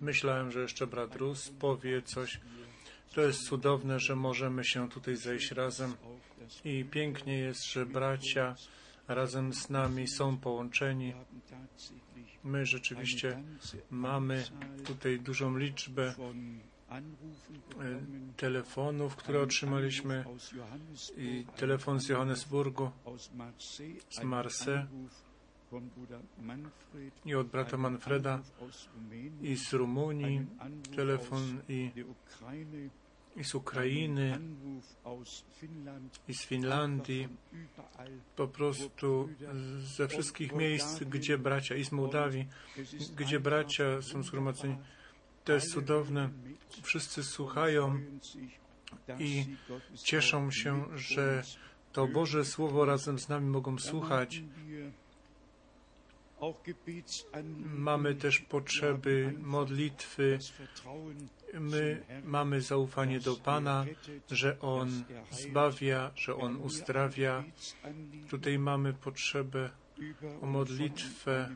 Myślałem, że jeszcze brat Rus powie coś. To jest cudowne, że możemy się tutaj zejść razem i pięknie jest, że bracia razem z nami są połączeni. My rzeczywiście mamy tutaj dużą liczbę e, telefonów, które otrzymaliśmy i telefon z Johannesburgu, z Marseille i od brata Manfreda i z Rumunii telefon i, i z Ukrainy i z Finlandii, po prostu ze wszystkich miejsc, gdzie bracia i z Mołdawii, gdzie bracia są zgromadzeni. To jest cudowne. Wszyscy słuchają i cieszą się, że to Boże Słowo razem z nami mogą słuchać. Mamy też potrzeby modlitwy. My mamy zaufanie do Pana, że On zbawia, że On uzdrawia. Tutaj mamy potrzebę o modlitwę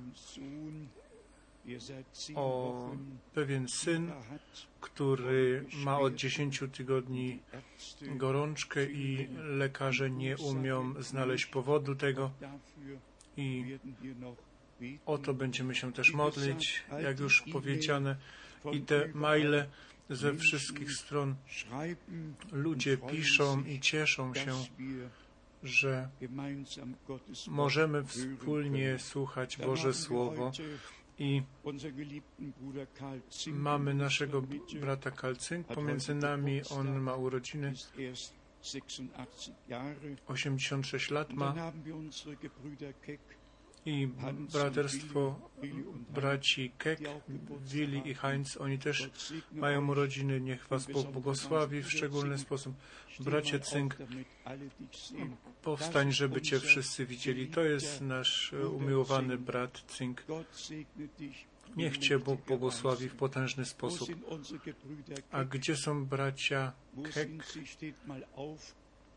o pewien syn, który ma od 10 tygodni gorączkę i lekarze nie umią znaleźć powodu tego i o to będziemy się też modlić, jak już powiedziane. I te maile ze wszystkich stron. Ludzie piszą i cieszą się, że możemy wspólnie słuchać Boże Słowo. I mamy naszego brata Kalcynk pomiędzy nami, on ma urodziny, 86 lat ma i braterstwo braci Kek, Willi i Heinz, oni też mają urodziny, niech Was Bóg błogosławi w szczególny sposób. Bracie Cynk, powstań, żeby Cię wszyscy widzieli. To jest nasz umiłowany brat Cynk. Niech Cię Bóg błogosławi w potężny sposób. A gdzie są bracia Kek?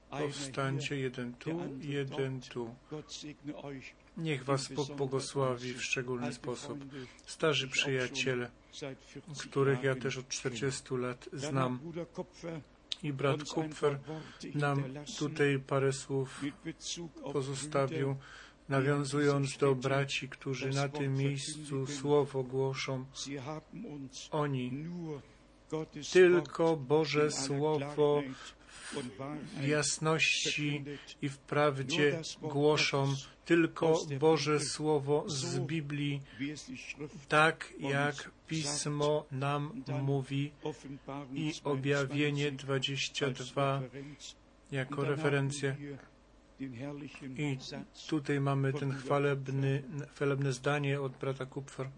Powstańcie jeden tu, jeden tu. Niech Was Bóg błogosławi w szczególny sposób. Starzy przyjaciele, których ja też od 40 lat znam, i brat Kupfer nam tutaj parę słów pozostawił, nawiązując do braci, którzy na tym miejscu słowo głoszą. Oni tylko Boże Słowo jasności i w prawdzie głoszą tylko Boże Słowo z Biblii, tak jak Pismo nam mówi i objawienie 22 jako referencję. I tutaj mamy ten chwalebny, chwalebne zdanie od brata Kupfer.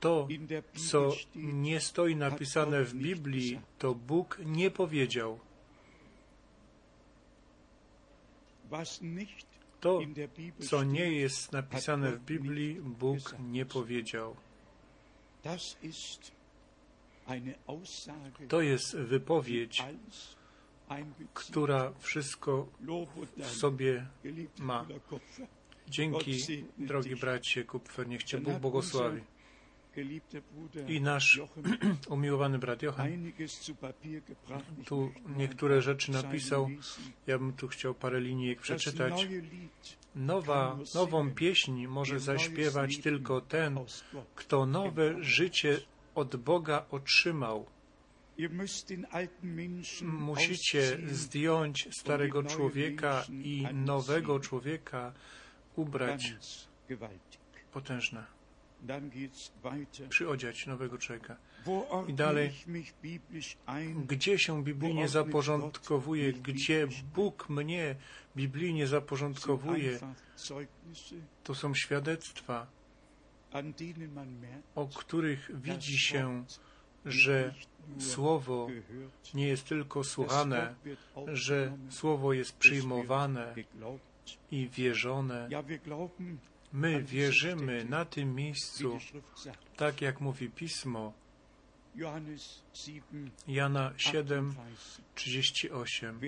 To, co nie stoi napisane w Biblii, to Bóg nie powiedział. To, co nie jest napisane w Biblii, Bóg nie powiedział. To jest wypowiedź, która wszystko w sobie ma. Dzięki, drogi bracie Kupfer, niech Cię Bóg błogosławi. I nasz umiłowany brat Johan tu niektóre rzeczy napisał. Ja bym tu chciał parę linijek przeczytać. Nowa, nową pieśń może zaśpiewać tylko ten, kto nowe życie od Boga otrzymał. Musicie zdjąć starego człowieka i nowego człowieka ubrać potężne przyodziać nowego człowieka. I dalej, gdzie się biblijnie zaporządkowuje, gdzie Bóg mnie biblijnie zaporządkowuje, to są świadectwa, o których widzi się, że Słowo nie jest tylko słuchane, że Słowo jest przyjmowane i wierzone. My wierzymy na tym miejscu, tak jak mówi Pismo, Jana 7, 38.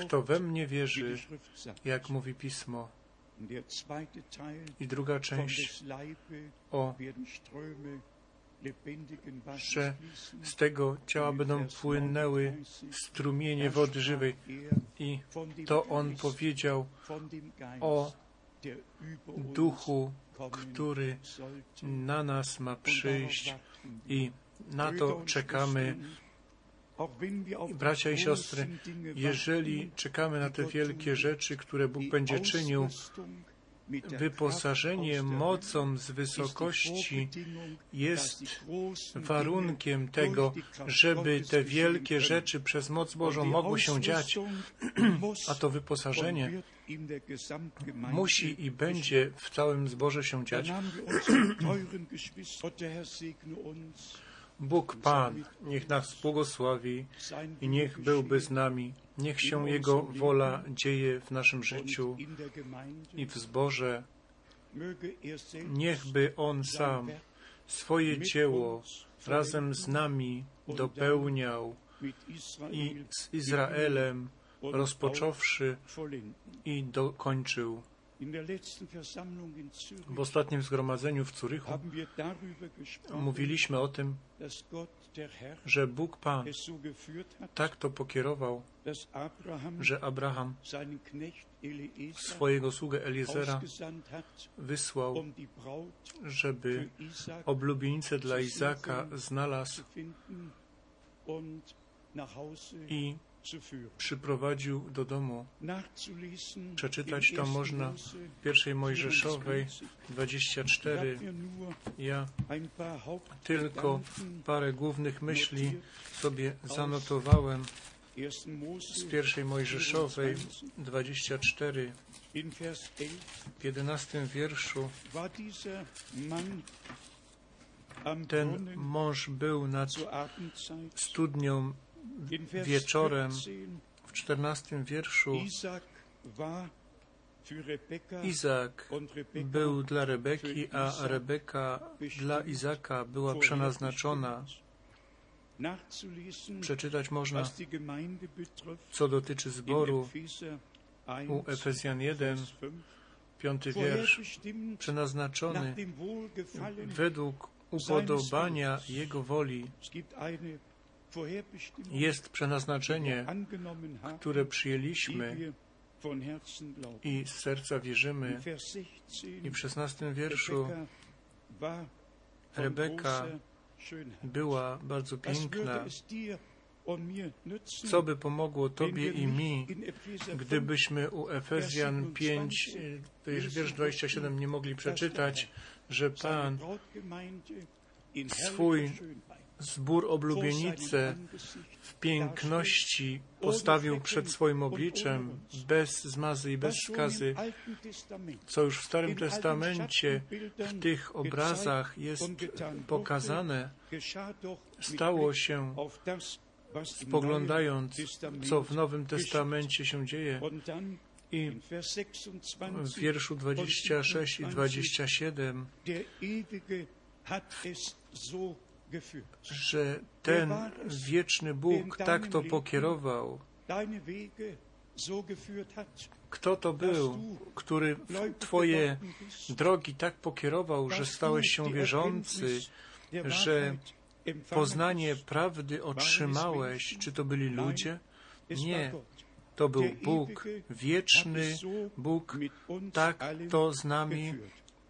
Kto we mnie wierzy, jak mówi Pismo, I druga część o że z tego ciała będą płynęły strumienie wody żywej. I to on powiedział o duchu, który na nas ma przyjść i na to czekamy. Bracia i siostry, jeżeli czekamy na te wielkie rzeczy, które Bóg będzie czynił, wyposażenie mocą z wysokości jest warunkiem tego, żeby te wielkie rzeczy przez moc Bożą mogły się dziać, a to wyposażenie musi i będzie w całym zborze się dziać. Bóg Pan, niech nas błogosławi i niech byłby z nami. Niech się Jego wola dzieje w naszym życiu i w zborze. Niechby On sam swoje dzieło razem z nami dopełniał i z Izraelem rozpocząwszy i dokończył. W ostatnim zgromadzeniu w Curychu mówiliśmy o tym, że Bóg Pan tak to pokierował, że Abraham swojego sługę Eliezera wysłał, żeby oblubienicę dla Izaka znalazł i przyprowadził do domu. Przeczytać to można w pierwszej Mojżeszowej 24. Ja tylko parę głównych myśli sobie zanotowałem z pierwszej Mojżeszowej 24 w 11 wierszu ten mąż był nad studnią wieczorem w czternastym wierszu Izak był dla Rebeki, a Rebeka dla Izaka była przenaznaczona. Przeczytać można, co dotyczy zboru u Efezjan 1, piąty wiersz, przenaznaczony według upodobania Jego woli jest przenaznaczenie, które przyjęliśmy i z serca wierzymy. I w szesnastym wierszu Rebeka była bardzo piękna. Co by pomogło Tobie i mi, gdybyśmy u Efezjan 5, to już wiersz 27 nie mogli przeczytać, że Pan swój zbór oblubienice w piękności postawił przed swoim obliczem, bez zmazy i bez skazy, co już w Starym Testamencie w tych obrazach jest pokazane, stało się spoglądając, co w Nowym Testamencie się dzieje. I w wierszu 26 i 27 że ten wieczny Bóg tak to pokierował. Kto to był, który Twoje drogi tak pokierował, że stałeś się wierzący, że poznanie prawdy otrzymałeś? Czy to byli ludzie? Nie. To był Bóg, wieczny Bóg, tak to z nami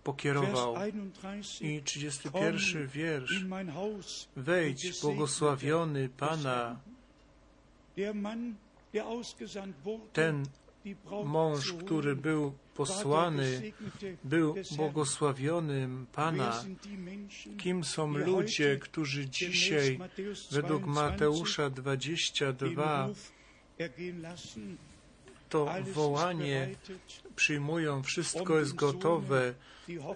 pokierował. I 31 wiersz. Wejdź, błogosławiony Pana. Ten mąż, który był posłany, był błogosławionym Pana. Kim są ludzie, którzy dzisiaj, według Mateusza 22, to wołanie przyjmują, wszystko jest gotowe,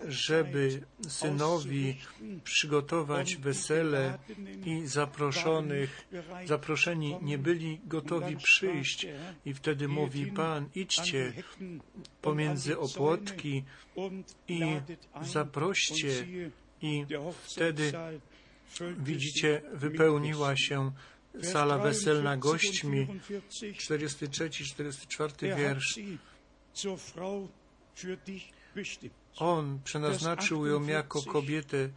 żeby synowi przygotować wesele i zaproszonych, zaproszeni nie byli gotowi przyjść. I wtedy mówi Pan, idźcie pomiędzy opłotki i zaproście. I wtedy widzicie, wypełniła się sala weselna gośćmi, 43-44 wiersz. On przeznaczył ją jako kobietę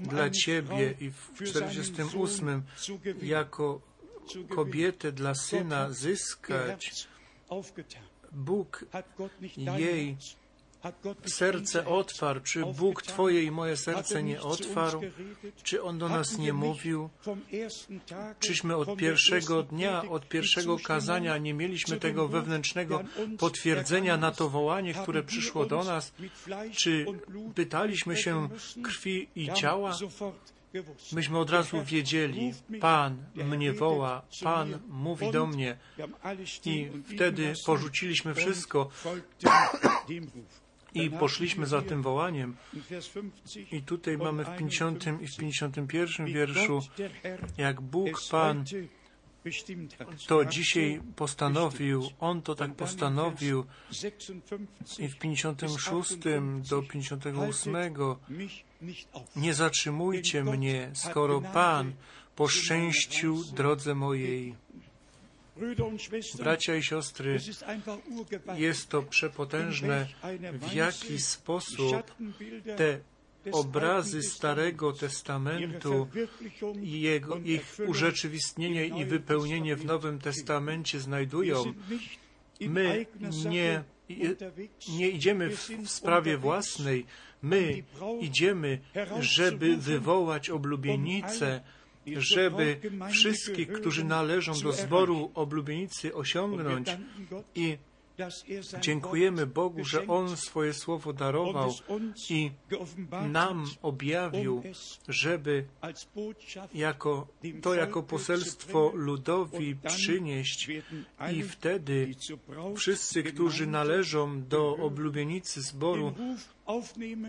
dla Ciebie i w 48 jako kobietę dla Syna zyskać. Bóg jej serce otwarł, czy Bóg Twoje i moje serce nie otwarł, czy On do nas nie mówił, czyśmy od pierwszego dnia, od pierwszego kazania nie mieliśmy tego wewnętrznego potwierdzenia na to wołanie, które przyszło do nas, czy pytaliśmy się krwi i ciała, myśmy od razu wiedzieli, Pan mnie woła, Pan mówi do mnie. I wtedy porzuciliśmy wszystko i poszliśmy za tym wołaniem. I tutaj mamy w 50 i w 51 wierszu, jak Bóg Pan to dzisiaj postanowił, On to tak postanowił i w 56 do 58 nie zatrzymujcie mnie, skoro Pan poszczęścił drodze mojej. Bracia i siostry, jest to przepotężne, w jaki sposób te obrazy Starego Testamentu i jego, ich urzeczywistnienie i wypełnienie w Nowym Testamencie znajdują. My nie, nie idziemy w, w sprawie własnej, my idziemy, żeby wywołać oblubienicę, żeby wszystkich, którzy należą do zboru oblubienicy osiągnąć i Dziękujemy Bogu, że On swoje słowo darował i nam objawił, żeby jako, to jako poselstwo ludowi przynieść i wtedy wszyscy, którzy należą do oblubienicy zboru,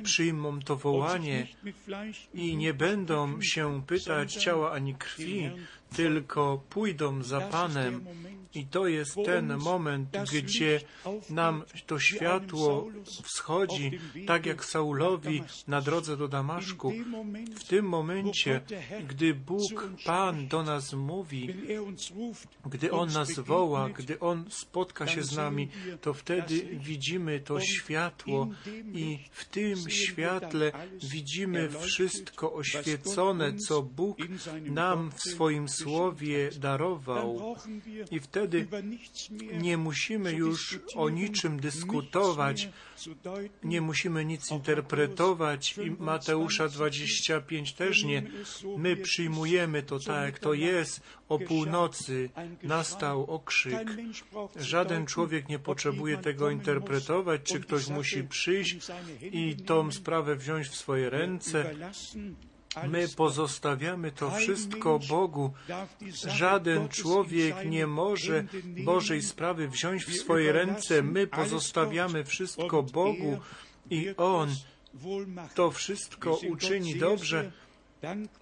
przyjmą to wołanie i nie będą się pytać ciała ani krwi, tylko pójdą za Panem. I to jest ten moment, gdzie nam to światło wschodzi, tak jak Saulowi na drodze do Damaszku. W tym momencie, gdy Bóg, Pan do nas mówi, gdy On nas woła, gdy On spotka się z nami, to wtedy widzimy to światło i w tym świetle widzimy wszystko oświecone, co Bóg nam w swoim Słowie darował. I wtedy nie musimy już o niczym dyskutować, nie musimy nic interpretować i Mateusza 25 też nie. My przyjmujemy to tak, jak to jest. O północy nastał okrzyk. Żaden człowiek nie potrzebuje tego interpretować, czy ktoś musi przyjść i tą sprawę wziąć w swoje ręce. My pozostawiamy to wszystko Bogu. Żaden człowiek nie może Bożej sprawy wziąć w swoje ręce. My pozostawiamy wszystko Bogu i On to wszystko uczyni dobrze.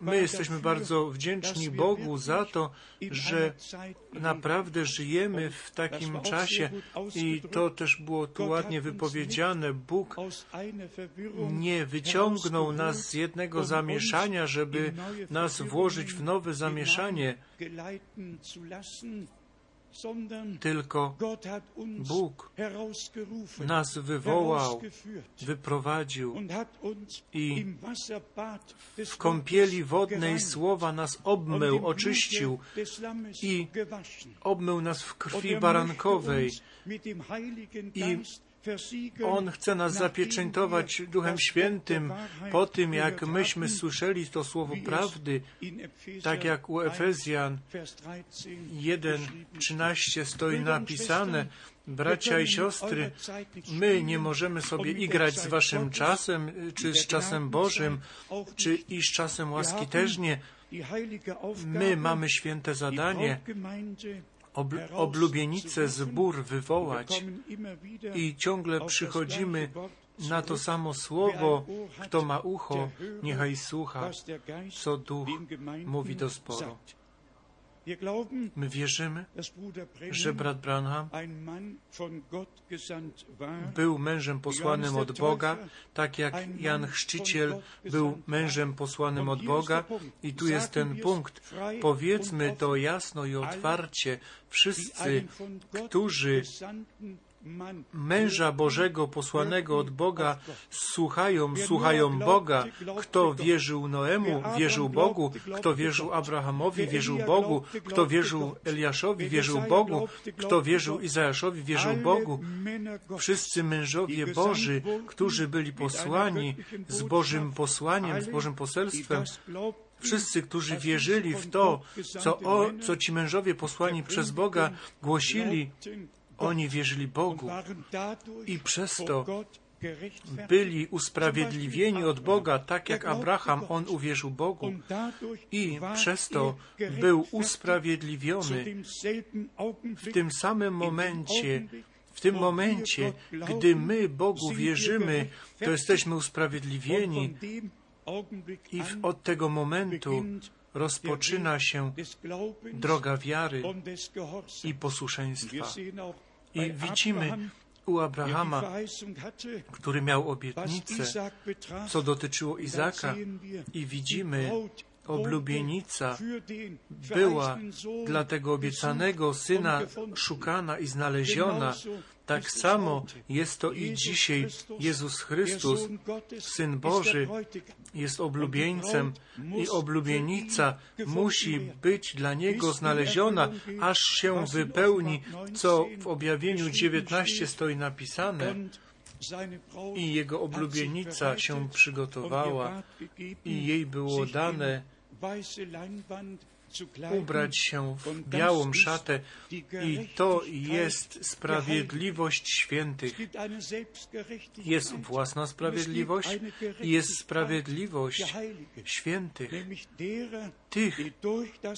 My jesteśmy bardzo wdzięczni Bogu za to, że naprawdę żyjemy w takim czasie i to też było tu ładnie wypowiedziane. Bóg nie wyciągnął nas z jednego zamieszania, żeby nas włożyć w nowe zamieszanie, tylko Bóg nas wywołał, wyprowadził i w kąpieli wodnej słowa nas obmył, oczyścił i obmył nas w krwi barankowej i on chce nas zapieczętować Duchem Świętym po tym, jak myśmy słyszeli to słowo prawdy, tak jak u Efezjan 1:13 stoi napisane, Bracia i siostry, my nie możemy sobie igrać z waszym czasem, czy z czasem Bożym, czy i z czasem łaski też nie. My mamy święte zadanie ob, oblubienicę zbór wywołać i ciągle przychodzimy na to samo słowo, kto ma ucho, niechaj słucha, co Duch mówi do sporu. My wierzymy, że brat Branham był mężem posłanym od Boga, tak jak Jan Chrzciciel był mężem posłanym od Boga. I tu jest ten punkt. Powiedzmy to jasno i otwarcie. Wszyscy, którzy męża Bożego posłanego od Boga słuchają, słuchają Boga. Kto wierzył Noemu, wierzył Bogu. Kto wierzył Abrahamowi, wierzył Bogu. Kto wierzył Eliaszowi, wierzył Bogu. Kto wierzył Izajaszowi, wierzył Bogu. Wszyscy mężowie Boży, którzy byli posłani z Bożym posłaniem, z Bożym poselstwem, Wszyscy, którzy wierzyli w to, co, o, co ci mężowie posłani przez Boga głosili, oni wierzyli Bogu i przez to byli usprawiedliwieni od Boga, tak jak Abraham, on uwierzył Bogu i przez to był usprawiedliwiony w tym samym momencie, w tym momencie, gdy my Bogu wierzymy, to jesteśmy usprawiedliwieni i od tego momentu rozpoczyna się droga wiary i posłuszeństwa. I widzimy u Abrahama, który miał obietnicę, co dotyczyło Izaka, i widzimy, oblubienica była dla tego obiecanego syna szukana i znaleziona. Tak samo jest to i dzisiaj. Jezus Chrystus, Syn Boży, jest oblubieńcem i oblubienica musi być dla Niego znaleziona, aż się wypełni, co w objawieniu 19 stoi napisane. I jego oblubienica się przygotowała i jej było dane ubrać się w białą szatę i to jest sprawiedliwość świętych. Jest własna sprawiedliwość i jest sprawiedliwość świętych, tych,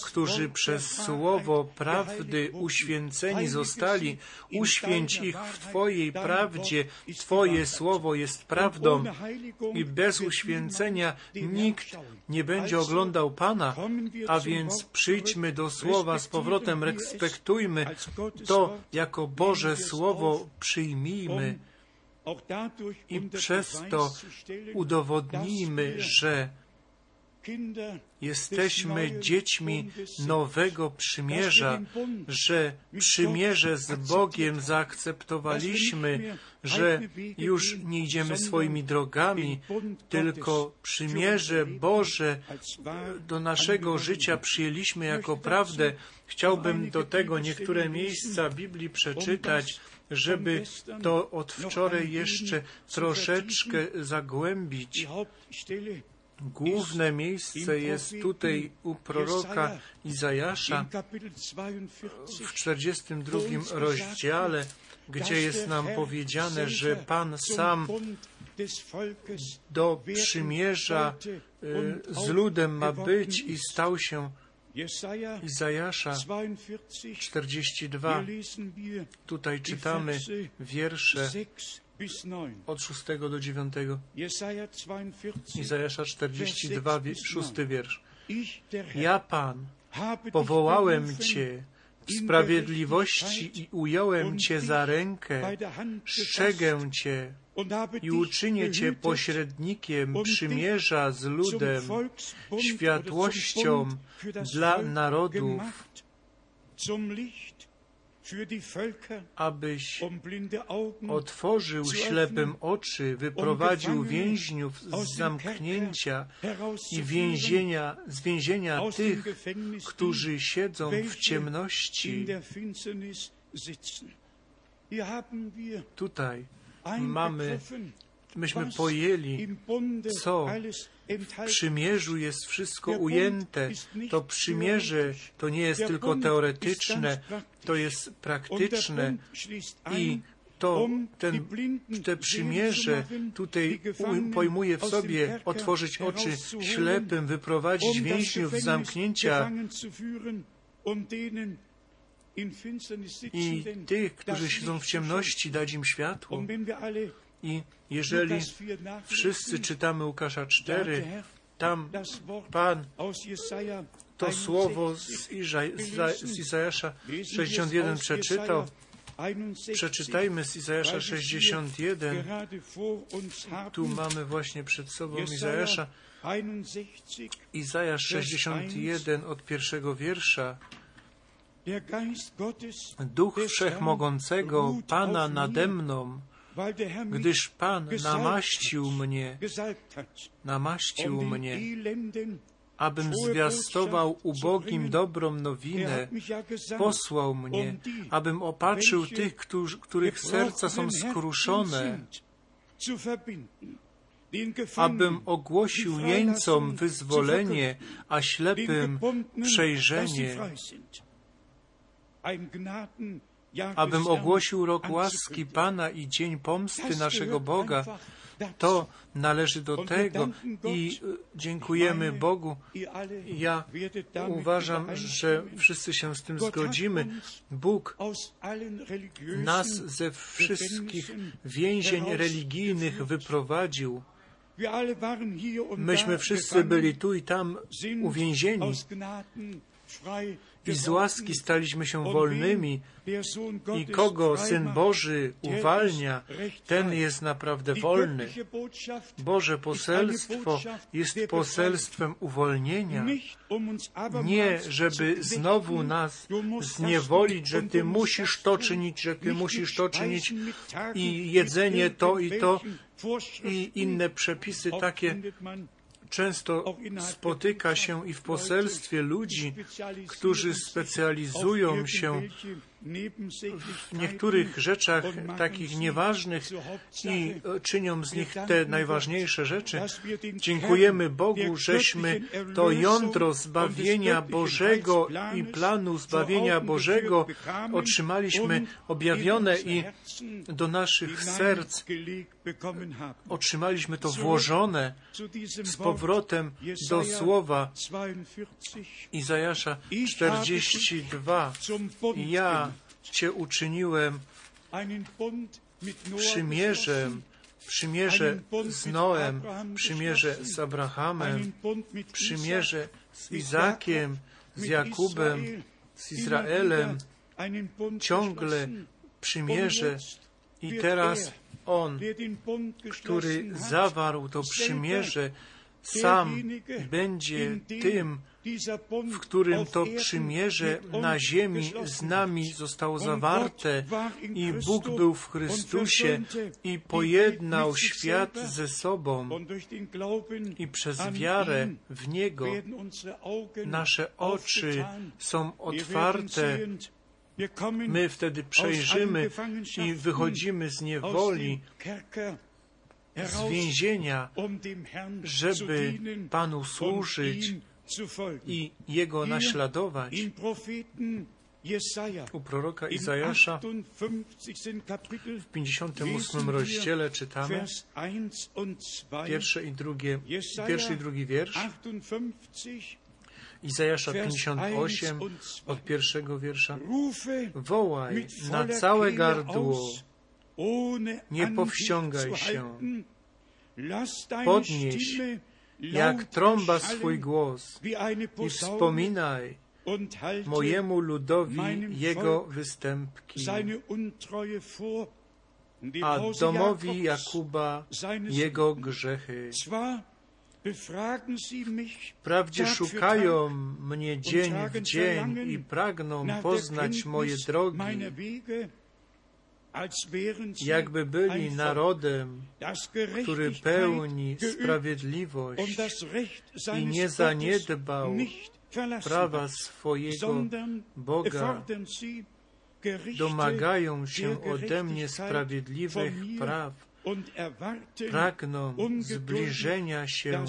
którzy przez słowo prawdy uświęceni zostali. Uświęć ich w Twojej prawdzie. Twoje słowo jest prawdą i bez uświęcenia nikt nie będzie oglądał Pana, a więc przyjdźmy do Słowa z powrotem, respektujmy to jako Boże Słowo, przyjmijmy i przez to udowodnijmy, że Jesteśmy dziećmi nowego przymierza, że przymierze z Bogiem zaakceptowaliśmy, że już nie idziemy swoimi drogami, tylko przymierze Boże do naszego życia przyjęliśmy jako prawdę. Chciałbym do tego niektóre miejsca Biblii przeczytać, żeby to od wczoraj jeszcze troszeczkę zagłębić. Główne miejsce jest tutaj u proroka Izajasza w 42 rozdziale, gdzie jest nam powiedziane, że Pan sam do przymierza y, z ludem ma być i stał się Izajasza 42. Tutaj czytamy wiersze od 6 do 9. Izajasza 42, 6 wiersz. Ja, Pan, powołałem Cię w sprawiedliwości i ująłem Cię za rękę, strzegę Cię i uczynię Cię pośrednikiem przymierza z ludem, światłością dla narodów, abyś otworzył ślepym oczy, wyprowadził więźniów z zamknięcia i więzienia, z więzienia tych, którzy siedzą w ciemności. Tutaj mamy, myśmy pojęli, co przymierzu jest wszystko ujęte. To przymierze to nie jest tylko teoretyczne, to jest praktyczne. I to ten, te przymierze tutaj pojmuje w sobie otworzyć oczy ślepym, wyprowadzić więźniów z zamknięcia. i tych, którzy siedzą w ciemności, dać im światło. I jeżeli wszyscy czytamy Łukasza 4, tam Pan to słowo z, z Izajasza 61 przeczytał. Przeczytajmy z Izajasza 61. Tu mamy właśnie przed sobą Izajasza. Izajasz 61 od pierwszego wiersza. Duch Wszechmogącego Pana nade mną, gdyż Pan namaścił mnie, namaścił mnie, abym zwiastował ubogim dobrą nowinę, posłał mnie, abym opatrzył tych, których serca są skruszone, abym ogłosił jeńcom wyzwolenie, a ślepym przejrzenie, abym ogłosił rok łaski Pana i dzień pomsty naszego Boga. To należy do tego i dziękujemy Bogu. Ja uważam, że wszyscy się z tym zgodzimy. Bóg nas ze wszystkich więzień religijnych wyprowadził. Myśmy wszyscy byli tu i tam uwięzieni i z łaski staliśmy się wolnymi. i kogo Syn Boży uwalnia, ten jest naprawdę wolny. Boże poselstwo jest poselstwem uwolnienia. Nie, żeby znowu nas zniewolić, że Ty musisz to czynić, że Ty musisz to czynić i jedzenie to i to i inne przepisy takie często spotyka się i w poselstwie ludzi, którzy specjalizują się w niektórych rzeczach takich nieważnych i czynią z nich te najważniejsze rzeczy. Dziękujemy Bogu, żeśmy to jądro zbawienia Bożego i planu zbawienia Bożego otrzymaliśmy objawione i do naszych serc. otrzymaliśmy to włożone z powrotem do słowa Izajasza 42. Ja Cię uczyniłem przymierzem, przymierze z Noem, przymierze z Abrahamem, przymierze z Izakiem, z Jakubem, z Izraelem, ciągle przymierze i teraz On, który zawarł to przymierze, sam będzie tym, w którym to przymierze na ziemi z nami zostało zawarte i Bóg był w Chrystusie i pojednał świat ze sobą i przez wiarę w Niego nasze oczy są otwarte. My wtedy przejrzymy i wychodzimy z niewoli, z więzienia, żeby Panu służyć i Jego naśladować. U proroka Izajasza. w 58 rozdziale czytamy. Pierwsze i drugie, pierwszy i drugi wiersz. Izajasza 58 od pierwszego wiersza. Wołaj na całe gardło, nie powściągaj się, podnieś jak trąba swój głos i wspominaj mojemu ludowi jego występki, a domowi Jakuba jego grzechy. Wprawdzie szukają mnie dzień w dzień i pragną poznać moje drogi, jakby byli narodem, który pełni sprawiedliwość i nie zaniedbał prawa swojego Boga. Domagają się ode mnie sprawiedliwych praw. pragną zbliżenia się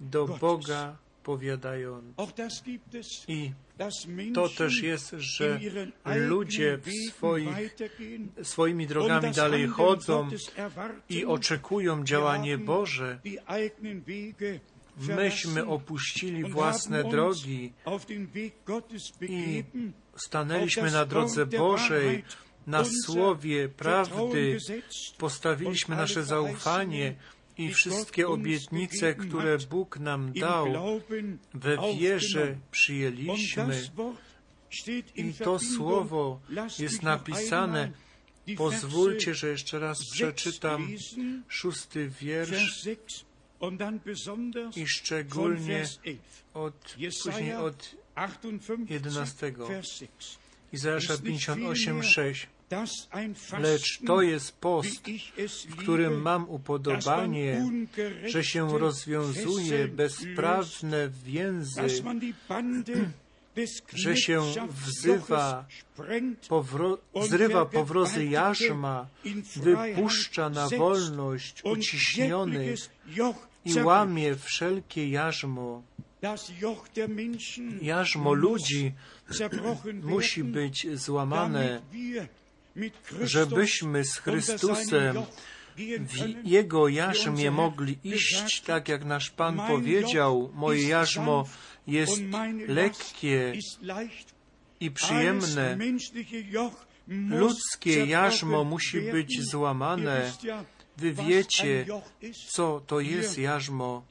do Boga, powiadając. I to też jest, że ludzie w swoich, swoimi drogami dalej chodzą i oczekują działanie Boże. Myśmy opuścili własne drogi i stanęliśmy na drodze Bożej, na słowie prawdy postawiliśmy nasze zaufanie i wszystkie obietnice, które Bóg nam dał, we wierze przyjęliśmy. I to słowo jest napisane. Pozwólcie, że jeszcze raz przeczytam szósty wiersz i szczególnie od, później od 11. Izajasza 58, 6. Lecz to jest post, w którym mam upodobanie, że się rozwiązuje bezprawne więzy, że się wzywa, powro, zrywa powrozy jarzma, wypuszcza na wolność uciśnionych i łamie wszelkie jarzmo. Jarzmo ludzi musi być złamane, żebyśmy z Chrystusem w Jego jarzmie mogli iść, tak jak nasz Pan powiedział, moje jarzmo jest lekkie i przyjemne. Ludzkie jarzmo musi być złamane. Wy wiecie, co to jest jarzmo.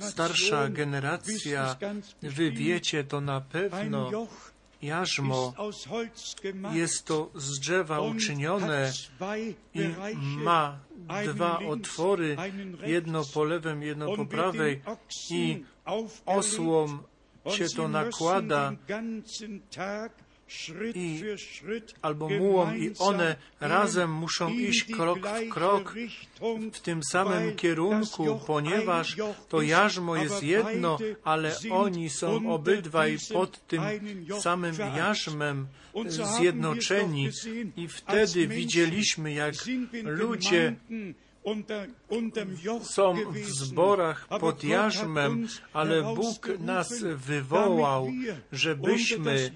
Starsza generacja, wy wiecie to na pewno. Jarzmo jest to z drzewa uczynione i ma dwa otwory, jedno po lewym, jedno po prawej i osłom się to nakłada i albo mułą i one razem muszą iść krok w krok w tym samym kierunku, ponieważ to jarzmo jest jedno, ale oni są obydwaj pod tym samym jarzmem zjednoczeni. I wtedy widzieliśmy, jak ludzie są w zborach pod jarzmem, ale Bóg nas wywołał, żebyśmy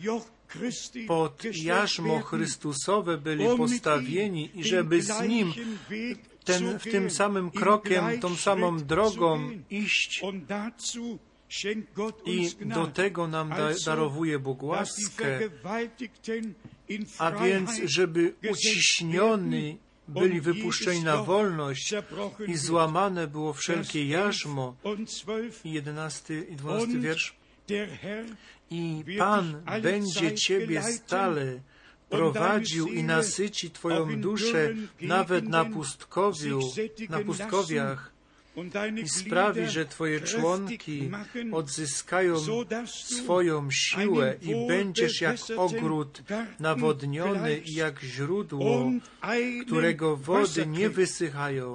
pod jarzmo Chrystusowe byli postawieni i żeby z Nim ten, w tym samym krokiem, tą samą drogą iść. I do tego nam da, darowuje Bóg łaskę, a więc, żeby uciśnioni byli wypuszczeni na wolność i złamane było wszelkie jarzmo. I jedenasty i dwunasty wiersz. I Pan będzie Ciebie stale prowadził i nasyci Twoją duszę nawet na pustkowiu, na pustkowiach i sprawi, że Twoje członki odzyskają swoją siłę i będziesz jak ogród nawodniony i jak źródło, którego wody nie wysychają,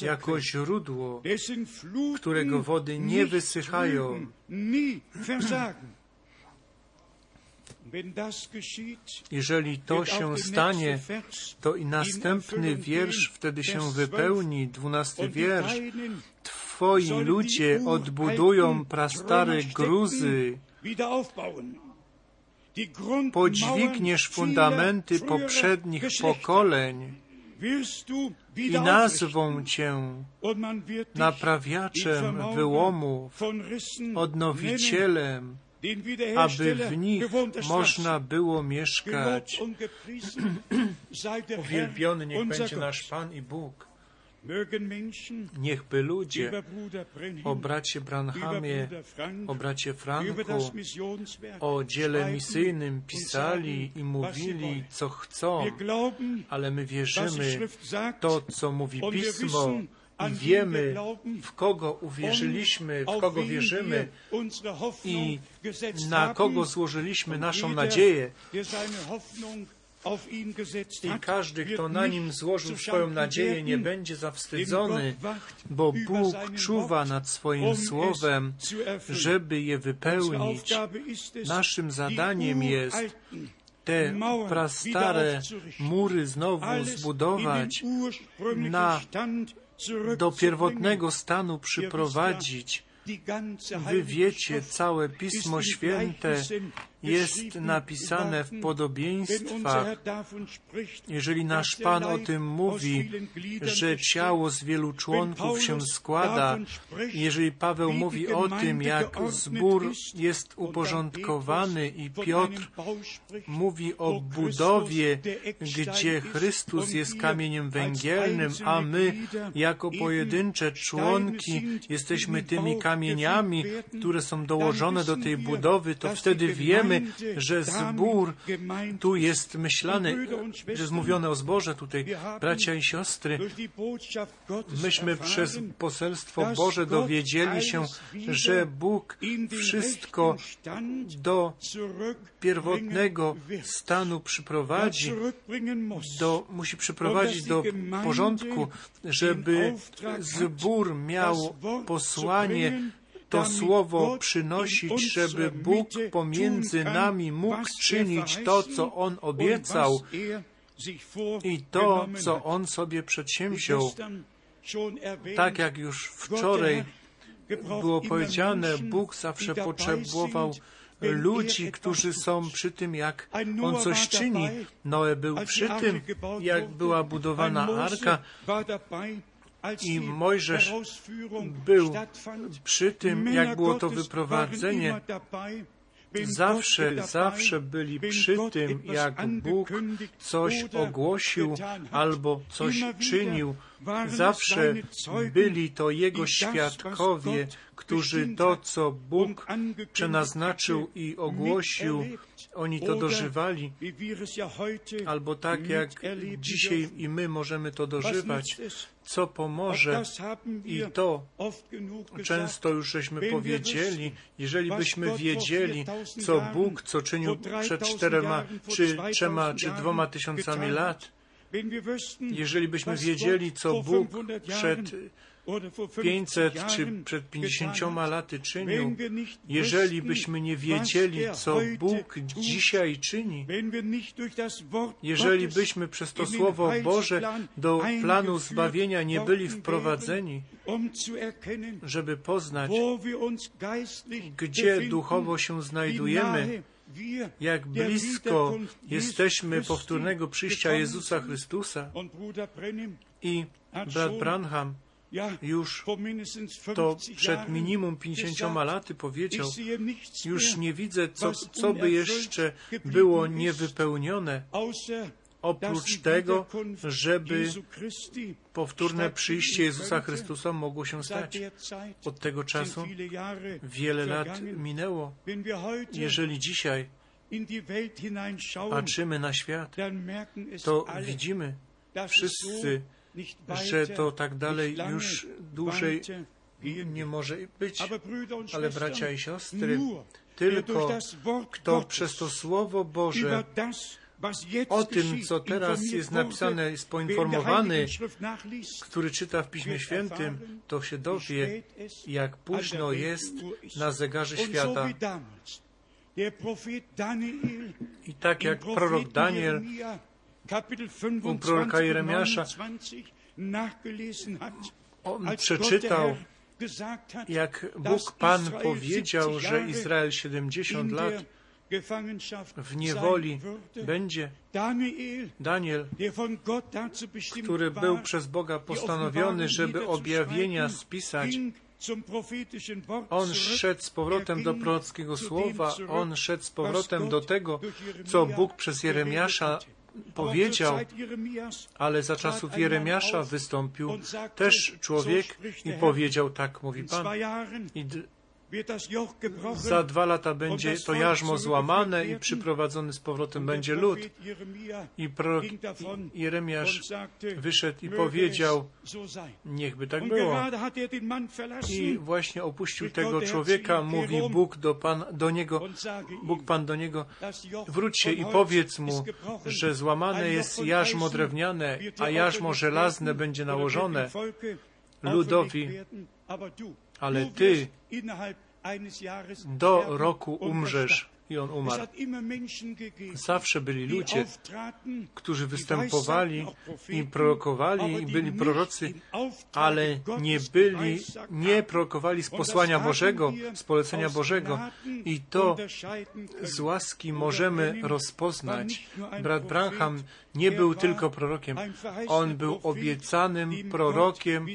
jako źródło, którego wody nie wysychają. Jeżeli to się stanie, to i następny wiersz wtedy się wypełni, dwunasty wiersz. Twoi ludzie odbudują prastare gruzy, podźwigniesz fundamenty poprzednich pokoleń i nazwą Cię naprawiaczem wyłomów, odnowicielem, aby w nich można było mieszkać. Uwielbiony niech będzie nasz Pan i Bóg. Niechby ludzie o bracie Branhamie, o bracie Franku, o dziele misyjnym pisali i mówili, co chcą, ale my wierzymy to, co mówi Pismo i wiemy, w kogo uwierzyliśmy, w kogo wierzymy i na kogo złożyliśmy naszą nadzieję. I każdy, kto na nim złożył swoją nadzieję, nie będzie zawstydzony, bo Bóg czuwa nad swoim słowem, żeby je wypełnić. Naszym zadaniem jest te prastare mury znowu zbudować, na, do pierwotnego stanu przyprowadzić. Wy wiecie, całe Pismo Święte jest napisane w podobieństwach. Jeżeli nasz Pan o tym mówi, że ciało z wielu członków się składa, jeżeli Paweł mówi o tym, jak zbór jest uporządkowany i Piotr mówi o budowie, gdzie Chrystus jest kamieniem węgielnym, a my jako pojedyncze członki jesteśmy tymi kamieniami, które są dołożone do tej budowy, to wtedy wiemy, wiemy, że zbór tu jest myślany, że jest mówione o zborze tutaj, bracia i siostry. Myśmy przez poselstwo Boże dowiedzieli się, że Bóg wszystko do pierwotnego stanu przyprowadzi, do, musi przyprowadzić do porządku, żeby zbór miał posłanie to słowo przynosić, żeby Bóg pomiędzy nami mógł czynić to, co On obiecał i to, co On sobie przedsięwziął. Tak jak już wczoraj było powiedziane, Bóg zawsze potrzebował ludzi, którzy są przy tym, jak On coś czyni. Noe był przy tym, jak była budowana arka i Mojżesz był przy tym, jak było to wyprowadzenie. Zawsze, zawsze byli przy tym, jak Bóg coś ogłosił albo coś czynił. Zawsze byli to Jego świadkowie, którzy to, co Bóg przenaznaczył i ogłosił, oni to dożywali, albo tak jak dzisiaj i my możemy to dożywać, co pomoże. I to często już żeśmy powiedzieli, jeżeli byśmy wiedzieli, co Bóg, co czynił przed czterema, czy trzema, czy dwoma tysiącami lat, jeżeli byśmy wiedzieli, co Bóg przed 500 czy przed 50 laty czynił, jeżeli byśmy nie wiedzieli, co Bóg dzisiaj czyni, jeżeli byśmy przez to Słowo Boże do planu zbawienia nie byli wprowadzeni, żeby poznać, gdzie duchowo się znajdujemy, jak blisko jesteśmy powtórnego przyjścia Jezusa Chrystusa i brat Branham już to przed minimum 50 laty powiedział, już nie widzę, co, co by jeszcze było niewypełnione, oprócz tego, żeby powtórne przyjście Jezusa Chrystusa mogło się stać. Od tego czasu wiele lat minęło. Jeżeli dzisiaj patrzymy na świat, to widzimy wszyscy, że to tak dalej już dłużej nie może być. Ale bracia i siostry, tylko kto przez to Słowo Boże o tym, co teraz jest napisane, jest poinformowany, który czyta w Piśmie Świętym, to się dowie, jak późno jest na zegarze świata. I tak jak prorok Daniel u proroka Jeremiasza. on przeczytał, jak Bóg Pan powiedział, że Izrael 70 lat w niewoli będzie. Daniel, który był przez Boga postanowiony, żeby objawienia spisać, on szedł z powrotem do prorockiego słowa, on szedł z powrotem do tego, co Bóg przez Jeremiasza powiedział, ale za czasów Jeremiasza wystąpił też człowiek i powiedział, tak mówi Pan. I za dwa lata będzie to jarzmo złamane i przyprowadzony z powrotem będzie lud. I prorok Jeremiasz wyszedł i powiedział, niechby tak było. I właśnie opuścił tego człowieka, mówi Bóg do, pan, do niego, Bóg Pan do niego, wróć się i powiedz mu, że złamane jest jarzmo drewniane, a jarzmo żelazne będzie nałożone ludowi, ale ty do roku umrzesz. I on umarł. Zawsze byli ludzie, którzy występowali i prorokowali, i byli prorocy, ale nie byli, nie prorokowali z posłania Bożego, z polecenia Bożego. I to z łaski możemy rozpoznać. Brat Branham nie był tylko prorokiem, on był obiecanym prorokiem,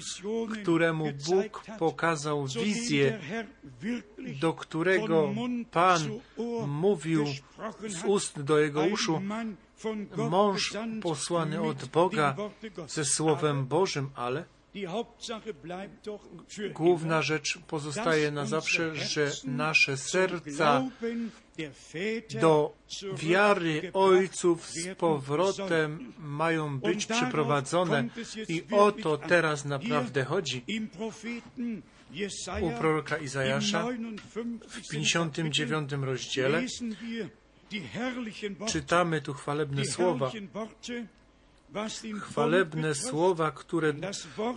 któremu Bóg pokazał wizję, do którego Pan mówił z ust do jego uszu, mąż posłany od Boga ze Słowem Bożym, ale Główna rzecz pozostaje na zawsze, że nasze serca do wiary ojców z powrotem mają być przyprowadzone i o to teraz naprawdę chodzi. U proroka Izajasza w 59 rozdziale czytamy tu chwalebne słowa, chwalebne słowa, które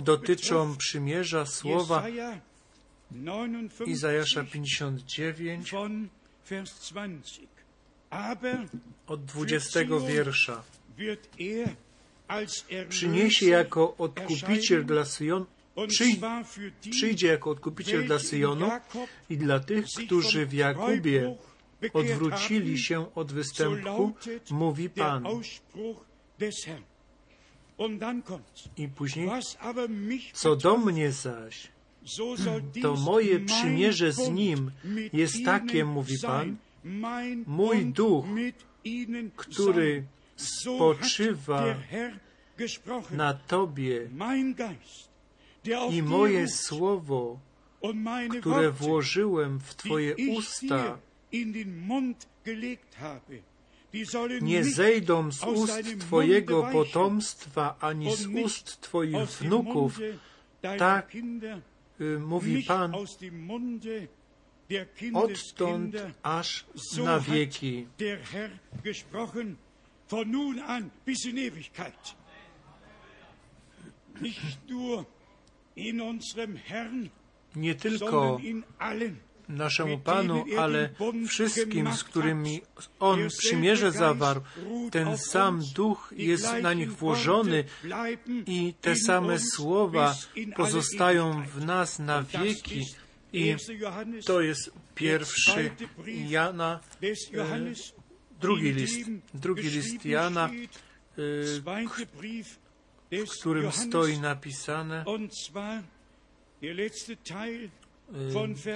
dotyczą przymierza, słowa Izajasza 59 od 20 wiersza. Przyniesie jako odkupiciel dla Syjonu, przyjdzie jako odkupiciel dla Syjonu i dla tych, którzy w Jakubie odwrócili się od występku, mówi Pan. I później, co do mnie zaś, to moje przymierze z nim jest takie, mówi Pan, mój duch, który spoczywa na Tobie i moje słowo, które włożyłem w Twoje usta, nie zejdą z ust Twojego potomstwa ani z ust Twoich wnuków, tak y, mówi Pan, odtąd aż na wieki. Nie tylko naszemu Panu, ale wszystkim, z którymi On przymierze zawarł, ten sam duch jest na nich włożony i te same słowa pozostają w nas na wieki. I to jest pierwszy Jana, e, drugi list, drugi list Jana, e, w którym stoi napisane,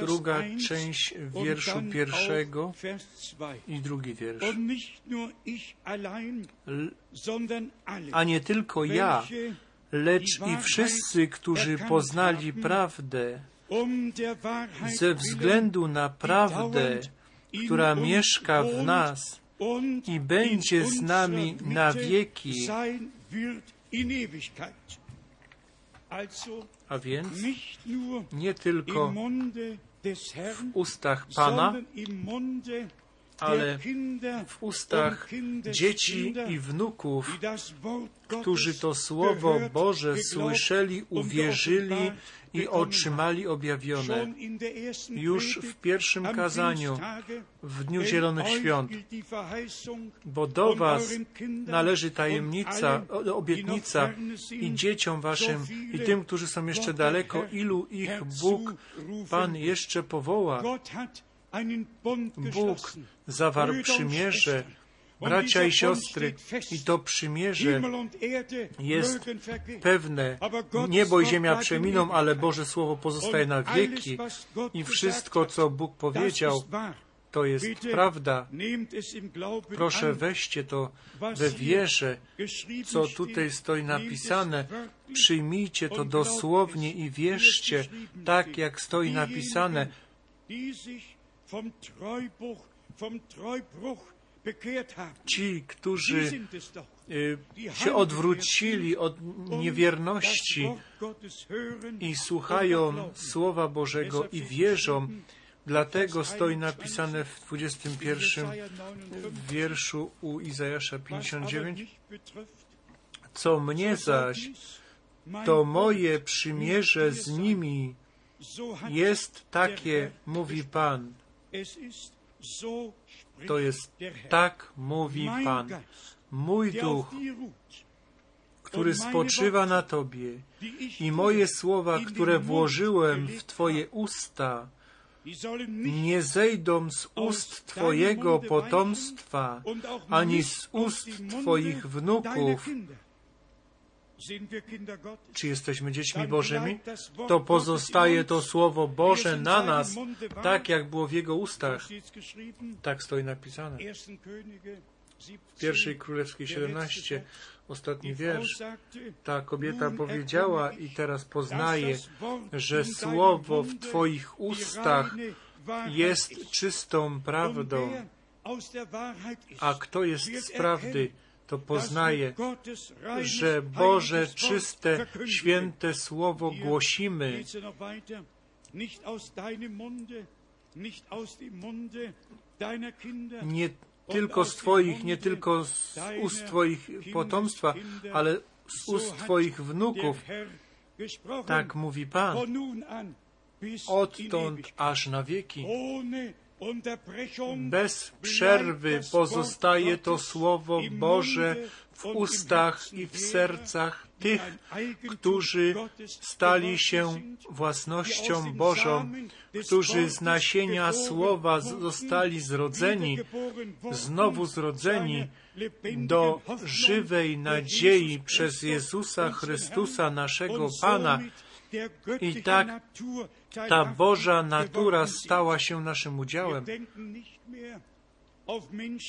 druga część wierszu pierwszego i drugi wiersz. A nie tylko ja, lecz i wszyscy, którzy poznali prawdę, ze względu na prawdę, która mieszka w nas i będzie z nami na wieki. A więc nie tylko w ustach Pana, ale w ustach dzieci i wnuków, którzy to Słowo Boże słyszeli, uwierzyli i otrzymali objawione. Już w pierwszym kazaniu, w Dniu Zielonych Świąt, bo do Was należy tajemnica, obietnica i dzieciom Waszym, i tym, którzy są jeszcze daleko, ilu ich Bóg, Pan jeszcze powoła. Bóg zawarł przymierze, bracia i siostry, i to przymierze jest pewne. Niebo i ziemia przeminą, ale Boże Słowo pozostaje na wieki. i wszystko, co Bóg powiedział, to jest prawda. Proszę weźcie to we wierze, co tutaj stoi napisane. Przyjmijcie to dosłownie i wierzcie, tak jak stoi napisane. Ci, którzy y, się odwrócili od niewierności i słuchają Słowa Bożego i wierzą, dlatego stoi napisane w 21 wierszu u Izajasza 59, co mnie zaś, to moje przymierze z nimi. Jest takie, mówi Pan. To jest tak, mówi Pan. Mój duch, który spoczywa na Tobie i moje słowa, które włożyłem w Twoje usta, nie zejdą z ust Twojego potomstwa, ani z ust Twoich wnuków, czy jesteśmy dziećmi Bożymi? To pozostaje to Słowo Boże na nas, tak jak było w Jego ustach. Tak stoi napisane. w pierwszej królewskiej 17, ostatni wiersz, ta kobieta powiedziała i teraz poznaje, że słowo w Twoich ustach jest czystą prawdą, a kto jest z prawdy, to poznaje, że Boże czyste, święte Słowo głosimy. Nie tylko z Twoich, nie tylko z ust Twoich potomstwa, ale z ust Twoich wnuków. Tak mówi Pan. Odtąd aż na wieki. Bez przerwy pozostaje to Słowo Boże w ustach i w sercach tych, którzy stali się własnością Bożą, którzy z nasienia Słowa zostali zrodzeni, znowu zrodzeni do żywej nadziei przez Jezusa Chrystusa, naszego Pana. I tak ta Boża natura stała się naszym udziałem.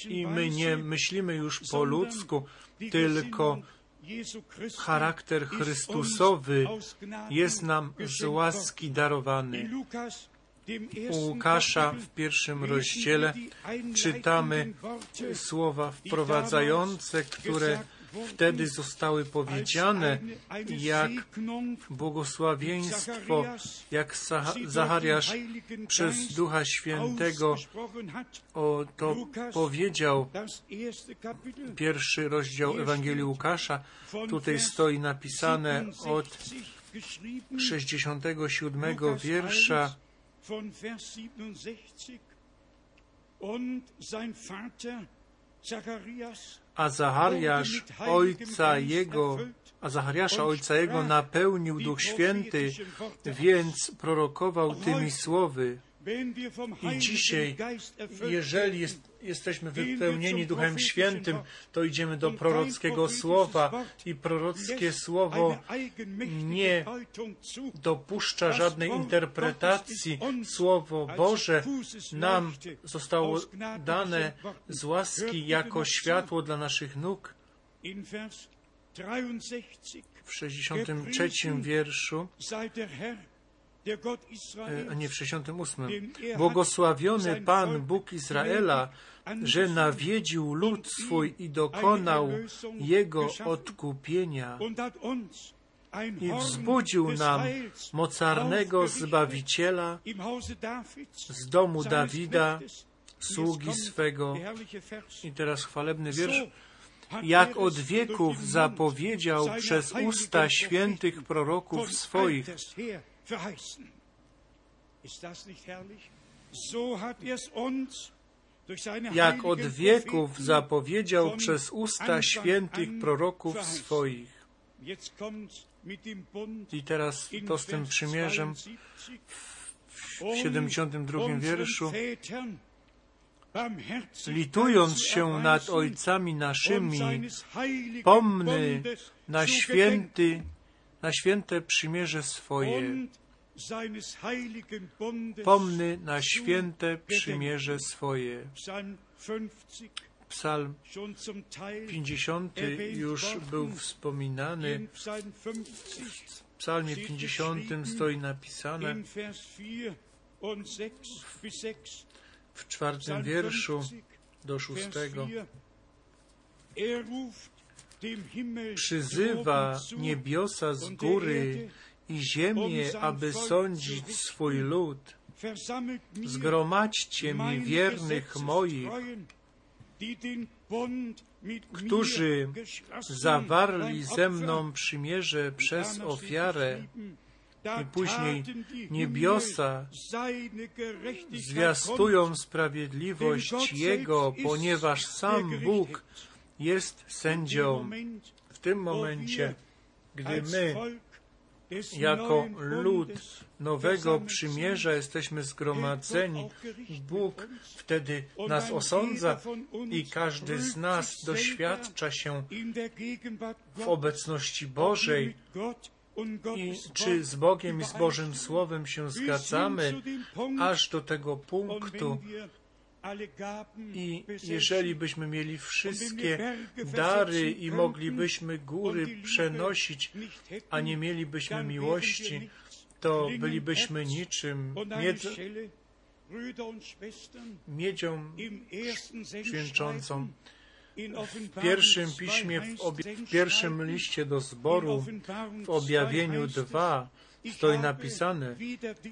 I my nie myślimy już po ludzku, tylko charakter Chrystusowy jest nam z łaski darowany. U Łukasza w pierwszym rozdziale czytamy słowa wprowadzające, które wtedy zostały powiedziane, jak błogosławieństwo, jak Zachariasz przez Ducha Świętego o to powiedział. Pierwszy rozdział Ewangelii Łukasza, tutaj stoi napisane od 67 wiersza a Zachariasz ojca jego, a Zachariasza ojca jego napełnił Duch Święty, więc prorokował tymi słowy. I dzisiaj, jeżeli jest, jesteśmy wypełnieni Duchem Świętym, to idziemy do prorockiego słowa. i prorockie słowo nie dopuszcza żadnej interpretacji. Słowo Boże nam zostało dane z łaski jako światło dla naszych nóg. W 63 wierszu nie w 68. Błogosławiony Pan, Bóg Izraela, że nawiedził lud swój i dokonał jego odkupienia i wzbudził nam mocarnego Zbawiciela z domu Dawida, sługi swego. I teraz chwalebny wiersz. Jak od wieków zapowiedział przez usta świętych proroków swoich, verheißen. Ist das nicht herrlich? So hat es uns jak od wieków zapowiedział przez usta świętych proroków swoich. I teraz to z tym przymierzem w 72 wierszu. Litując się nad ojcami naszymi, pomny na święty na święte przymierze swoje. Pomny na święte przymierze swoje. Psalm 50 już był wspominany. W psalmie 50 stoi napisane w czwartym wierszu do szóstego przyzywa niebiosa z góry i ziemię, aby sądzić swój lud. Zgromadźcie mi wiernych moich, którzy zawarli ze mną przymierze przez ofiarę. I później niebiosa zwiastują sprawiedliwość Jego, ponieważ sam Bóg jest sędzią. W tym momencie, gdy my jako lud nowego przymierza jesteśmy zgromadzeni, Bóg wtedy nas osądza i każdy z nas doświadcza się w obecności Bożej. I czy z Bogiem i z Bożym Słowem się zgadzamy, aż do tego punktu, I jeżeli byśmy mieli wszystkie dary i moglibyśmy góry przenosić, a nie mielibyśmy miłości, to bylibyśmy niczym miedz, miedzią święczącą. W pierwszym piśmie, w, w pierwszym liście do zboru, w objawieniu 2, stoi napisane,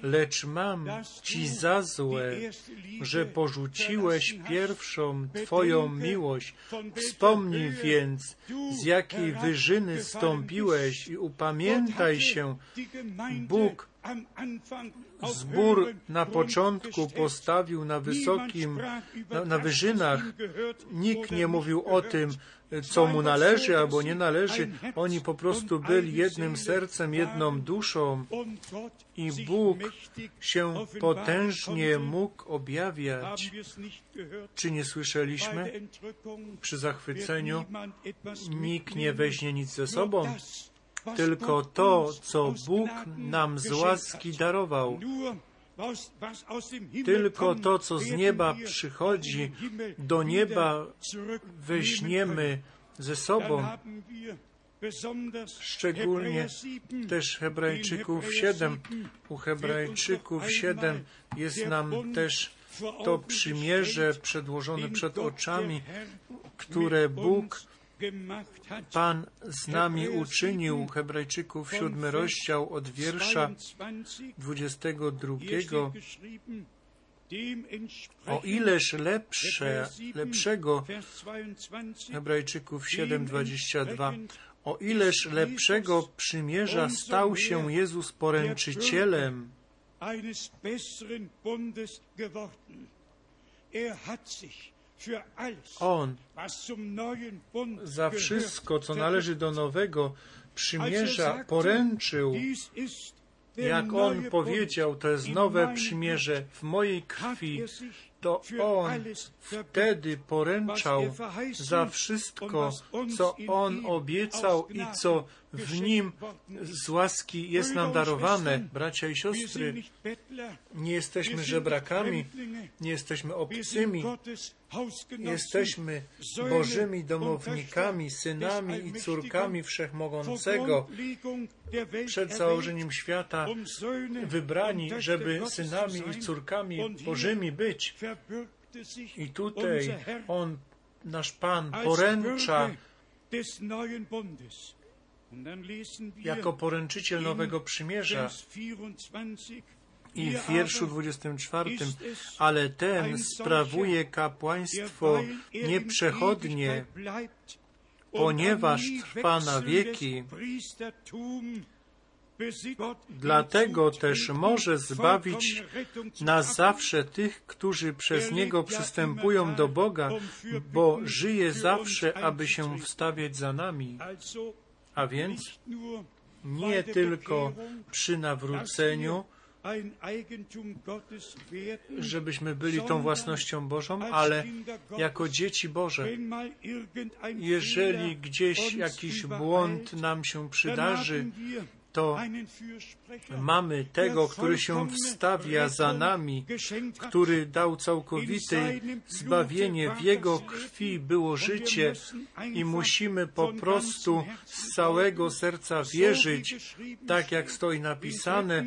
lecz mam Ci za złe, że porzuciłeś pierwszą Twoją miłość. Wspomnij więc, z jakiej wyżyny stąpiłeś i upamiętaj się. Bóg zbór na początku postawił na wysokim, na, na wyżynach. Nikt nie mówił o tym, co mu należy albo nie należy. Oni po prostu byli jednym sercem, jedną duszą i Bóg się potężnie mógł objawiać. Czy nie słyszeliśmy? Przy zachwyceniu nikt nie weźmie nic ze sobą, tylko to, co Bóg nam z łaski darował. Tylko to, co z nieba przychodzi, do nieba weźmiemy ze sobą. Szczególnie też Hebrajczyków 7. U Hebrajczyków 7 jest nam też to przymierze przedłożone przed oczami, które Bóg Pan z nami uczynił, Hebrajczyków, siódmy rozdział od wiersza 22. O ileż lepsze, lepszego, Hebrajczyków 7:22, o ileż lepszego przymierza stał się Jezus poręczycielem. On za wszystko, co należy do nowego przymierza, poręczył. Jak on powiedział, to jest nowe przymierze w mojej krwi, to On wtedy poręczał za wszystko, co On obiecał i co w Nim z łaski jest nam darowane. Bracia i siostry, nie jesteśmy żebrakami, nie jesteśmy obcymi, jesteśmy Bożymi domownikami, synami i córkami Wszechmogącego. Przed założeniem świata wybrani, żeby synami i córkami Bożymi być. I tutaj On, nasz Pan, poręcza jako poręczyciel Nowego Przymierza. I w wierszu 24, ale ten sprawuje kapłaństwo nieprzechodnie, ponieważ trwa na wieki. Dlatego też może zbawić na zawsze tych, którzy przez Niego przystępują do Boga, bo żyje zawsze, aby się wstawiać za nami. A więc nie tylko przy nawróceniu, żebyśmy byli tą własnością Bożą, ale jako dzieci Boże. Jeżeli gdzieś jakiś błąd nam się przydarzy, to mamy tego, który się wstawia za nami, który dał całkowite zbawienie. W Jego krwi było życie i musimy po prostu z całego serca wierzyć, tak jak stoi napisane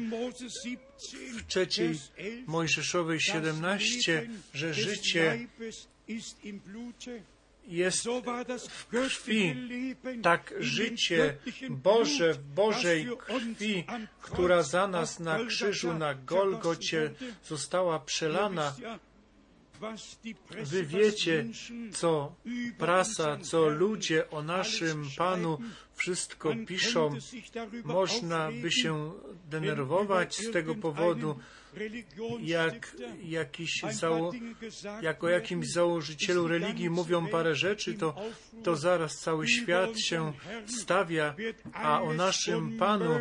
w trzeciej Mojżeszowej 17, że życie jest w krwi, tak życie Boże w Bożej krwi, która za nas na krzyżu na Golgocie została przelana. Wy wiecie, co prasa, co ludzie o naszym Panu wszystko piszą. Można by się denerwować z tego powodu, jak, jakiś zało, jak o jakimś założycielu religii mówią parę rzeczy, to, to zaraz cały świat się stawia, a o naszym Panu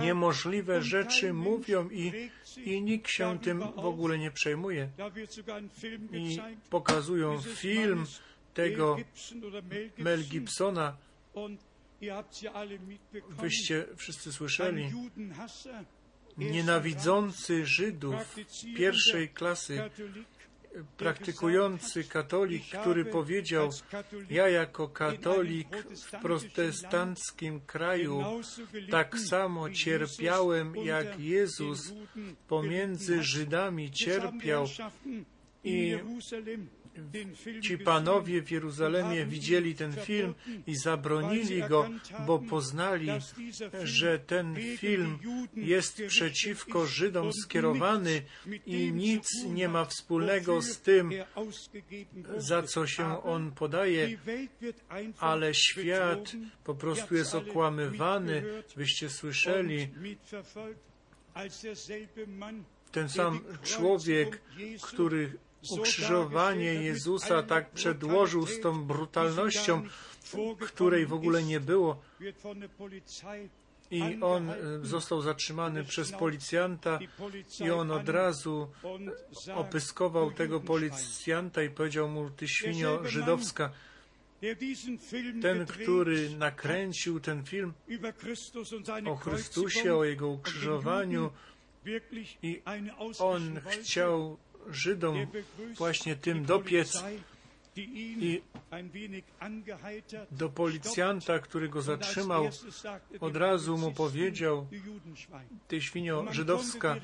niemożliwe rzeczy mówią i, i nikt się tym w ogóle nie przejmuje. I pokazują film tego Mel Gibsona, Wyście wszyscy słyszeli, nienawidzący Żydów pierwszej klasy, praktykujący katolik, który powiedział, ja jako katolik w protestanckim kraju tak samo cierpiałem jak Jezus pomiędzy Żydami cierpiał i ci panowie w Jeruzalemie widzieli ten film i zabronili go, bo poznali, że ten film jest przeciwko Żydom skierowany i nic nie ma wspólnego z tym, za co się on podaje, ale świat po prostu jest okłamywany. Wyście słyszeli, ten sam człowiek, który ukrzyżowanie Jezusa tak przedłożył z tą brutalnością, której w ogóle nie było. I on e, został zatrzymany przez policjanta i on od razu opyskował tego policjanta i powiedział mu, ty świnio żydowska, ten, który nakręcił ten film o Chrystusie, o Jego ukrzyżowaniu i on chciał Żydom właśnie tym dopiec i do policjanta, który go zatrzymał, od razu mu powiedział, ty świnio żydowska,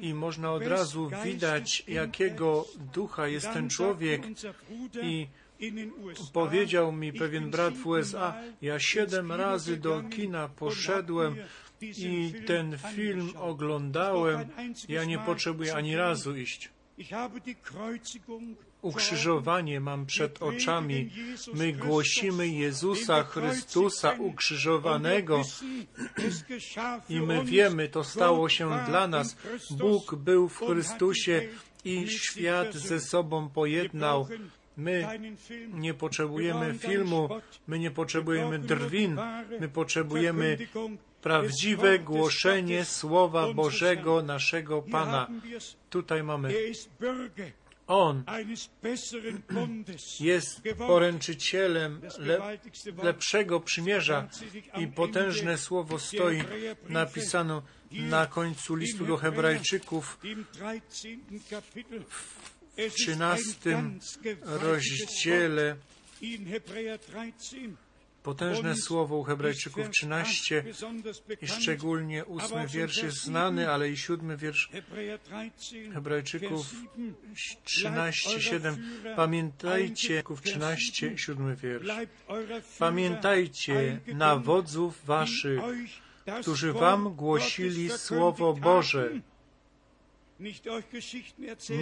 i można od razu widać, jakiego ducha jest ten człowiek. i powiedział mi pewien brat w USA, ja siedem razy do kina poszedłem i ten film oglądałem, ja nie potrzebuję ani razu iść. Ukrzyżowanie mam przed oczami. My głosimy Jezusa Chrystusa ukrzyżowanego i my wiemy, to stało się dla nas. Bóg był w Chrystusie i świat ze sobą pojednał. My nie potrzebujemy filmu, my nie potrzebujemy drwin, my potrzebujemy prawdziwe głoszenie Słowa Bożego naszego Pana. Tutaj mamy. On jest poręczycielem le, lepszego przymierza i potężne słowo stoi napisano na końcu listu do Hebrajczyków w trzynastym rozdziale Potężne słowo u Hebrajczyków 13 i szczególnie ósmy wiersz jest znany, ale i siódmy wiersz Hebrajczyków 13, 7. Pamiętajcie, 13, siódmy wiersz. Pamiętajcie na wodzów waszych, którzy wam głosili Słowo Boże.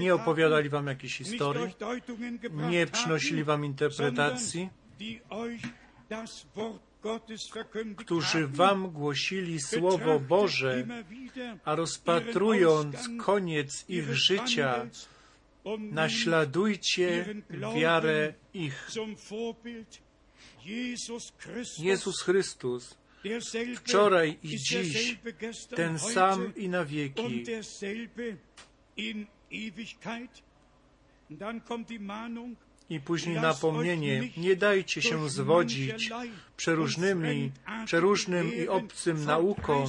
Nie opowiadali wam jakiejś historii, nie przynosili wam interpretacji, którzy wam głosili Słowo Boże, a rozpatrując koniec ich życia, naśladujcie wiarę ich. Jezus Chrystus, wczoraj i dziś, ten sam i na wieki. I później napomnienie, nie dajcie się zwodzić przeróżnymi, przeróżnym i obcym naukom.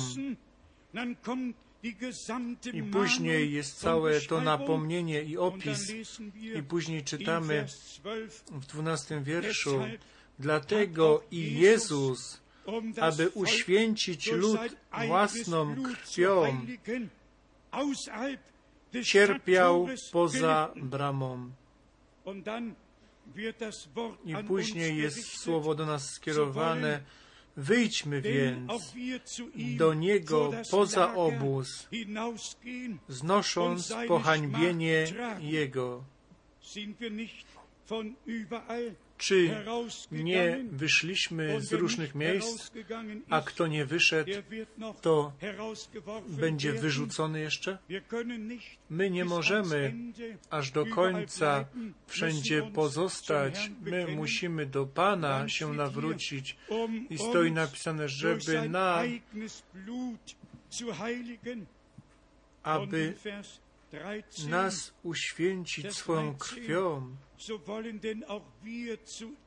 I później jest całe to napomnienie i opis. I później czytamy w dwunastym wierszu, dlatego i Jezus, aby uświęcić lud własną krwią, cierpiał poza bramą. I później jest słowo do nas skierowane. Wyjdźmy więc do Niego poza obóz, znosząc pohańbienie Jego. Czy nie wyszliśmy z różnych miejsc, a kto nie wyszedł, to będzie wyrzucony jeszcze? My nie możemy aż do końca wszędzie pozostać. My musimy do Pana się nawrócić. i stoi napisane, żeby na aby nas uświęcić swoją krwią.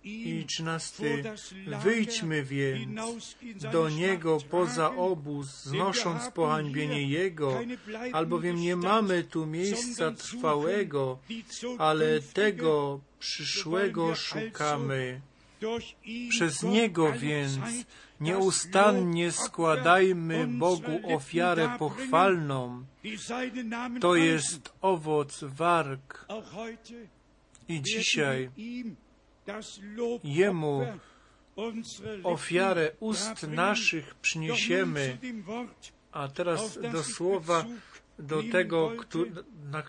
I trzynasty, wyjdźmy więc do Niego poza obóz, znosząc pohańbienie Jego, albowiem nie mamy tu miejsca trwałego, ale tego przyszłego szukamy. Przez Niego więc nieustannie składajmy Bogu ofiarę pochwalną. To jest owoc warg. I dzisiaj Jemu ofiarę ust naszych przyniesiemy. A teraz do słowa, do tego, na,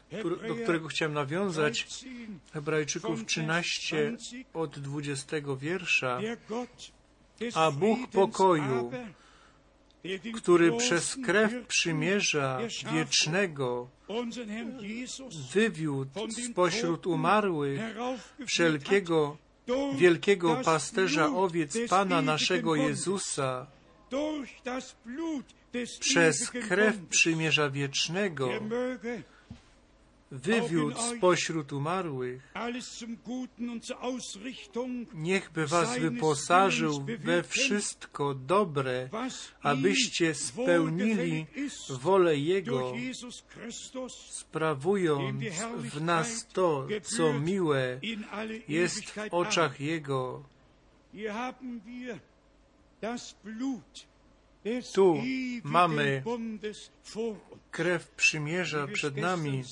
do którego chciałem nawiązać, Hebrajczyków 13 od 20 wiersza. A Bóg pokoju, który przez krew przymierza wiecznego wywiódł spośród umarłych wszelkiego wielkiego pasterza owiec Pana naszego Jezusa, przez krew przymierza wiecznego, wywiódł spośród umarłych, niechby was wyposażył we wszystko dobre, abyście spełnili wolę Jego, sprawując w nas to, co miłe jest w oczach Jego. Tu mamy krew przymierza przed nami.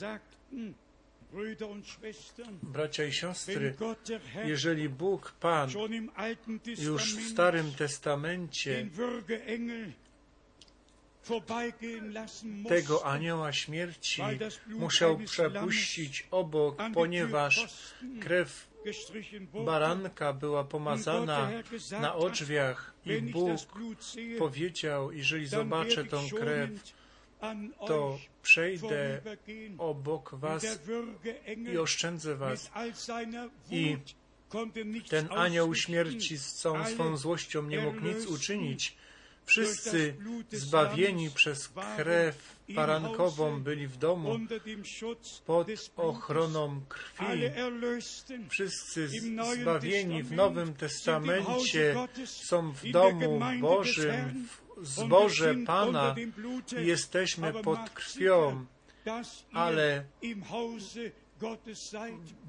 Bracia i siostry, jeżeli Bóg Pan już w Starym Testamencie tego anioła śmierci musiał przepuścić obok, ponieważ krew baranka była pomazana na odrzwiach i Bóg powiedział, jeżeli zobaczę tą krew, to przejdę obok was i oszczędzę was. I ten anioł śmierci z całą swą złością nie mógł nic uczynić. Wszyscy zbawieni przez krew barankową byli w domu pod ochroną krwi. Wszyscy zbawieni w Nowym Testamencie są w domu Bożym, w zboże Pana jesteśmy pod krwią, ale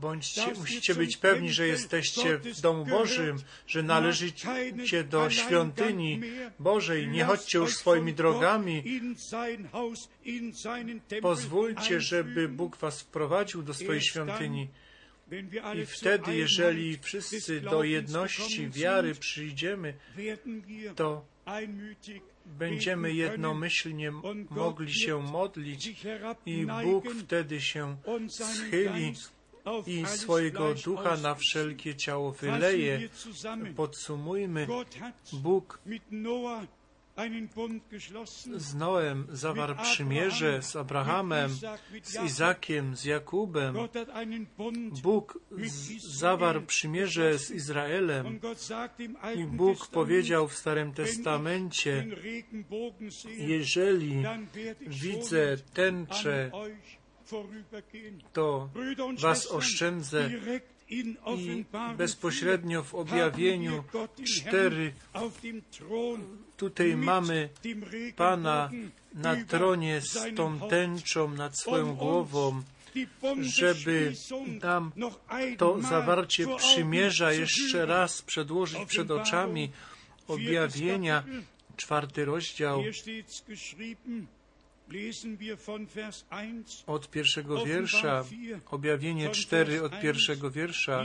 Bądźcie, musicie być pewni, że jesteście w domu Bożym, że należycie do świątyni Bożej. Nie chodźcie już swoimi drogami. Pozwólcie, żeby Bóg was wprowadził do swojej świątyni. I wtedy, jeżeli wszyscy do jedności wiary przyjdziemy, to będziemy jednomyślnie mogli się modlić i Bóg wtedy się schyli i swojego ducha na wszelkie ciało wyleje. Podsumujmy, Bóg z Noem zawarł przymierze z Abrahamem, z Izakiem, z Jakubem. Bóg zawarł przymierze z Izraelem. I Bóg powiedział w Starym Testamencie, jeżeli widzę tęczę, to was oszczędzę i bezpośrednio w objawieniu cztery tutaj mamy Pana na tronie z tą tęczą nad swoją głową, żeby nam to zawarcie przymierza jeszcze raz przedłożyć przed oczami objawienia, czwarty rozdział od pierwszego wiersza, objawienie cztery od pierwszego wiersza.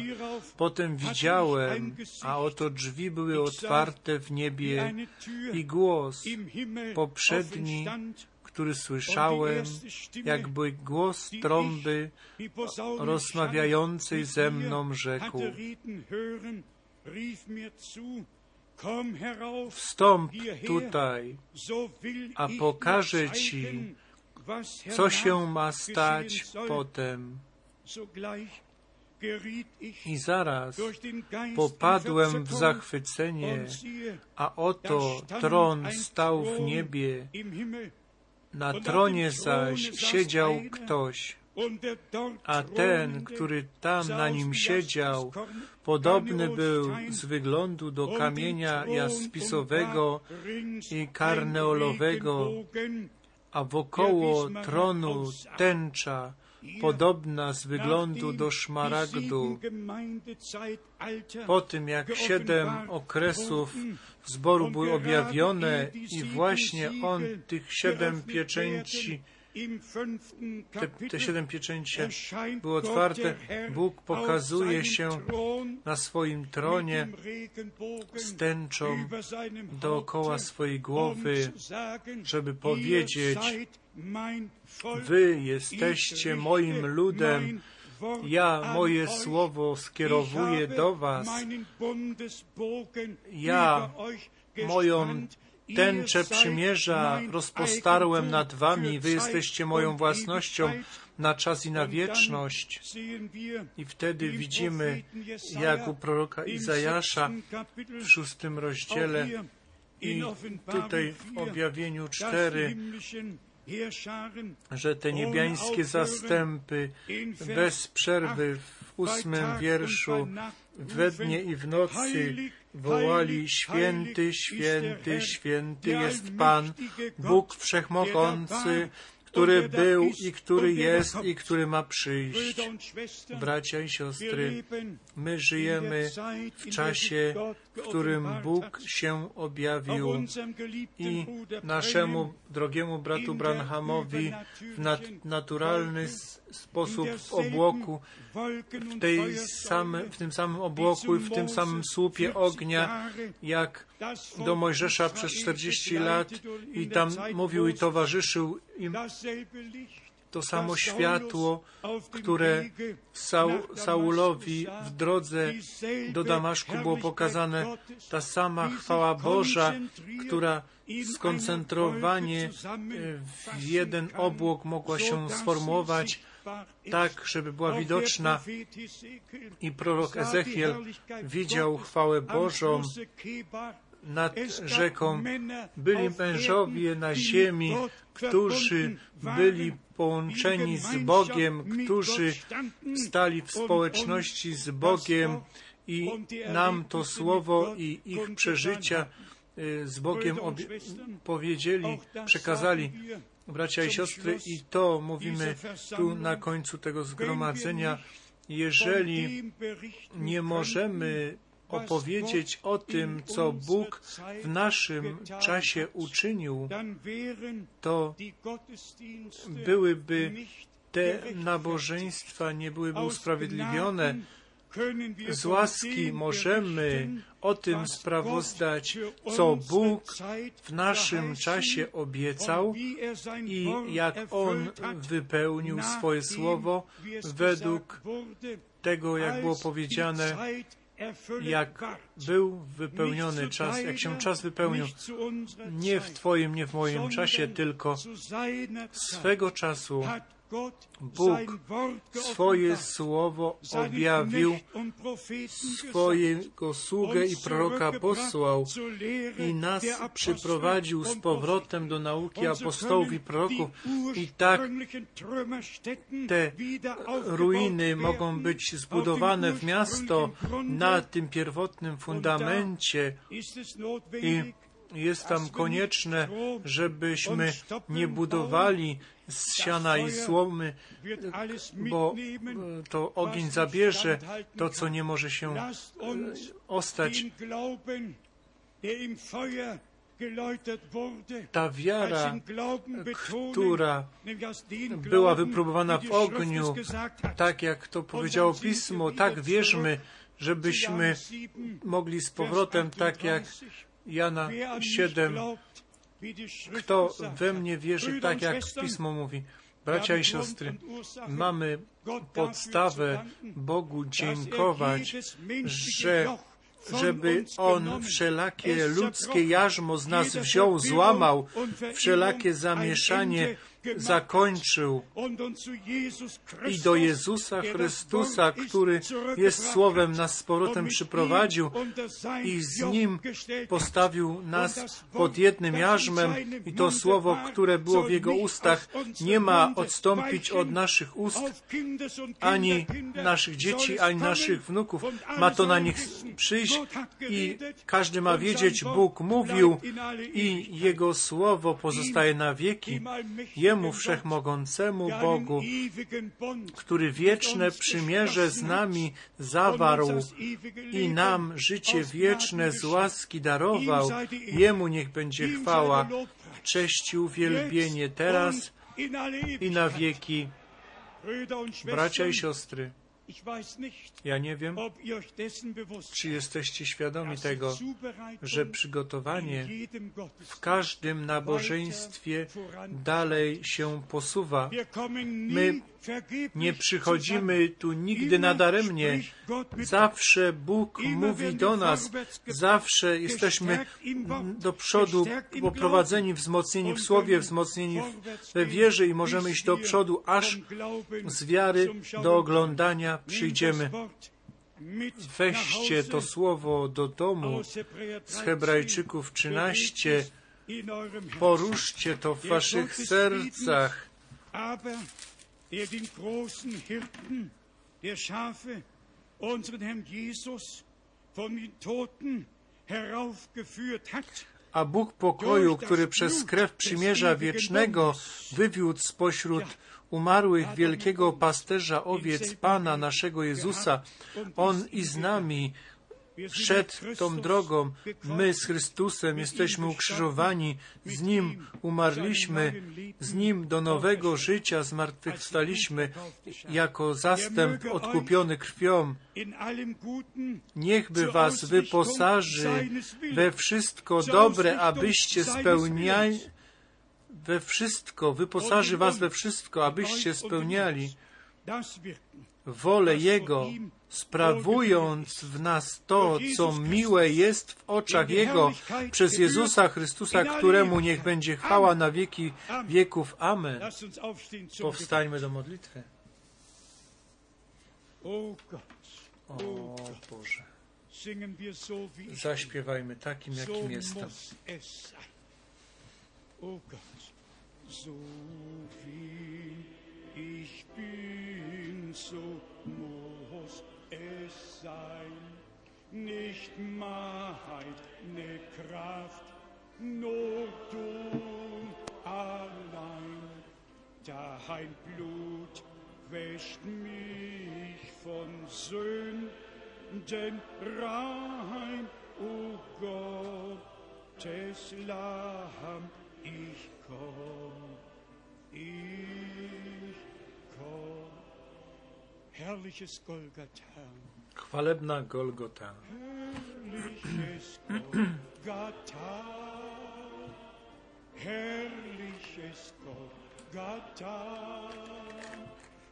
Potem widziałem, a oto drzwi były otwarte w niebie i głos poprzedni, który słyszałem, jakby głos trąby rozmawiającej ze mną rzekł. Wstąp tutaj, a pokażę Ci, co się ma stać potem. I zaraz popadłem w zachwycenie, a oto tron stał w niebie. Na tronie zaś siedział ktoś, a ten, który tam na nim siedział, podobny był z wyglądu do kamienia jaspisowego i karneolowego, a wokoło tronu tęcza, podobna z wyglądu do szmaragdu. Po tym, jak siedem okresów zboru były objawione i właśnie on tych siedem pieczęci te, te siedem pieczęcie były otwarte. Bóg pokazuje się na swoim tronie z tęczą dookoła swojej głowy, żeby powiedzieć, Wy jesteście moim ludem, ja moje słowo skierowuję do Was. Ja moją tęczę przymierza rozpostarłem nad Wami. Wy jesteście moją własnością na czas i na wieczność. I wtedy widzimy, jak u proroka Izajasza w szóstym rozdziale i tutaj w objawieniu cztery że te niebiańskie zastępy bez przerwy w ósmym wierszu we dnie i w nocy wołali święty, święty, święty jest Pan, Bóg Wszechmogący, który był i który jest i który ma przyjść. Bracia i siostry, my żyjemy w czasie, którym Bóg się objawił i naszemu drogiemu bratu Branhamowi w nat naturalny sposób w obłoku, w, tej same, w tym samym obłoku i w tym samym słupie ognia, jak do Mojżesza przez 40 lat i tam mówił i towarzyszył im to samo światło, które Saul, Saulowi w drodze do Damaszku było pokazane, ta sama chwała Boża, która skoncentrowanie w jeden obłok mogła się sformułować tak, żeby była widoczna. I prorok Ezechiel widział chwałę Bożą nad rzeką. Byli mężowie na ziemi, którzy byli połączeni z Bogiem, którzy stali w społeczności z Bogiem i nam to słowo i ich przeżycia z Bogiem powiedzieli, przekazali. Bracia i siostry, i to mówimy tu na końcu tego zgromadzenia. Jeżeli nie możemy opowiedzieć o tym, co Bóg w naszym czasie uczynił, to byłyby te nabożeństwa nie byłyby usprawiedliwione. Z łaski możemy o tym sprawozdać, co Bóg w naszym czasie obiecał i jak On wypełnił swoje słowo według tego, jak było powiedziane jak był wypełniony czas, jak się czas wypełnił, nie w Twoim, nie w moim czasie, tylko swego czasu Bóg swoje słowo objawił, swojego sługę i proroka posłał i nas przyprowadził z powrotem do nauki apostołów i proroków. i tak te ruiny mogą być zbudowane w miasto na tym pierwotnym fundamencie. i jest tam konieczne, żebyśmy nie budowali z siana i słomy, bo e, to ogień zabierze to, co nie może się e, ostać. Ta wiara, która była wypróbowana w ogniu, tak jak to powiedziało Pismo, tak wierzmy, żebyśmy mogli z powrotem, tak jak Jana 7, kto we mnie wierzy tak, jak Pismo mówi. Bracia i siostry, mamy podstawę Bogu dziękować, że żeby On wszelakie ludzkie jarzmo z nas wziął, złamał, wszelakie zamieszanie zakończył i do Jezusa Chrystusa, który jest Słowem, nas z powrotem przyprowadził i z Nim postawił nas pod jednym jarzmem i to Słowo, które było w Jego ustach, nie ma odstąpić od naszych ust, ani naszych dzieci, ani naszych wnuków. Ma to na nich przyjść i każdy ma wiedzieć, Bóg mówił i Jego Słowo pozostaje na wieki. Jemu Wszechmogącemu Bogu, który wieczne przymierze z nami zawarł i nam życie wieczne z łaski darował. Jemu niech będzie chwała, cześć i uwielbienie teraz i na wieki. Bracia i siostry, ja nie wiem, czy jesteście świadomi tego, że przygotowanie w każdym nabożeństwie dalej się posuwa. My nie przychodzimy tu nigdy nadaremnie. Zawsze Bóg mówi do nas, zawsze jesteśmy do przodu poprowadzeni, wzmocnieni w słowie, wzmocnieni we wierze i możemy iść do przodu, aż z wiary do oglądania przyjdziemy. Weźcie to słowo do domu z Hebrajczyków 13, poruszcie to w waszych sercach. Der den großen Hirten der Schafe, unseren Herrn Jesus, von den Toten heraufgeführt hat. A Bóg pokoju, który przez krew przymierza wiecznego wywiódł spośród umarłych wielkiego pasterza owiec Pana naszego Jezusa, On i z nami szedł tą drogą. My z Chrystusem jesteśmy ukrzyżowani, z Nim umarliśmy, z Nim do nowego życia zmartwychwstaliśmy jako zastęp odkupiony krwią. Niechby Was wyposaży we wszystko dobre, abyście spełniali we wszystko, wyposaży Was we wszystko, abyście spełniali wolę Jego, sprawując w nas to, co miłe jest w oczach Jego, przez Jezusa Chrystusa, któremu niech będzie chwała na wieki wieków. Amen. Powstańmy do modlitwy. O Boże, zaśpiewajmy takim, jakim jestem. O Gott, so wie ich bin, so muss es sein. Nicht meine Kraft, nur du allein. Dein Blut wäscht mich von Sünden rein, o Gottes Lamm, ich komm, ich komm. Herrliches Golgatha. Chwalebna Golgota. Herrliches Golgatha. Herrliches Golgatha.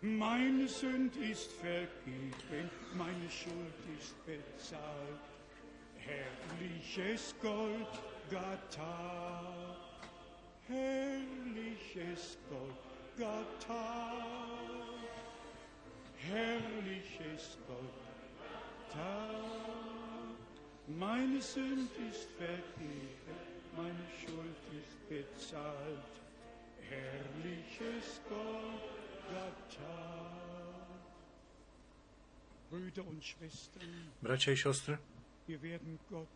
Meine Sünd ist vergeben, meine Schuld ist bezahlt. Herrliches Golgatha. Herrliches Golgatha. Herrliches Golgatha. Meine Sünd ist vergeben, meine Schuld ist bezahlt. Herrliches Golgatha. Brüder und Schwestern, Bracia i siostry, wir werden Gott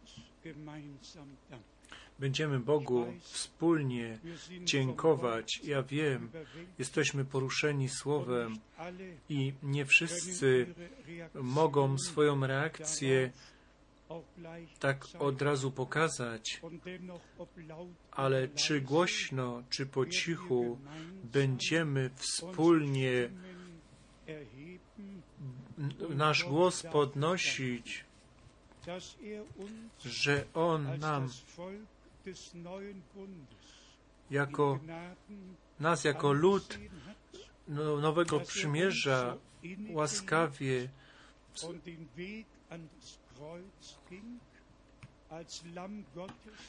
gemeinsam danken. Będziemy Bogu wspólnie dziękować. Ja wiem, jesteśmy poruszeni Słowem i nie wszyscy mogą swoją reakcję tak od razu pokazać, ale czy głośno, czy po cichu będziemy wspólnie nasz głos podnosić, że On nam jako nas jako lud nowego przymierza łaskawie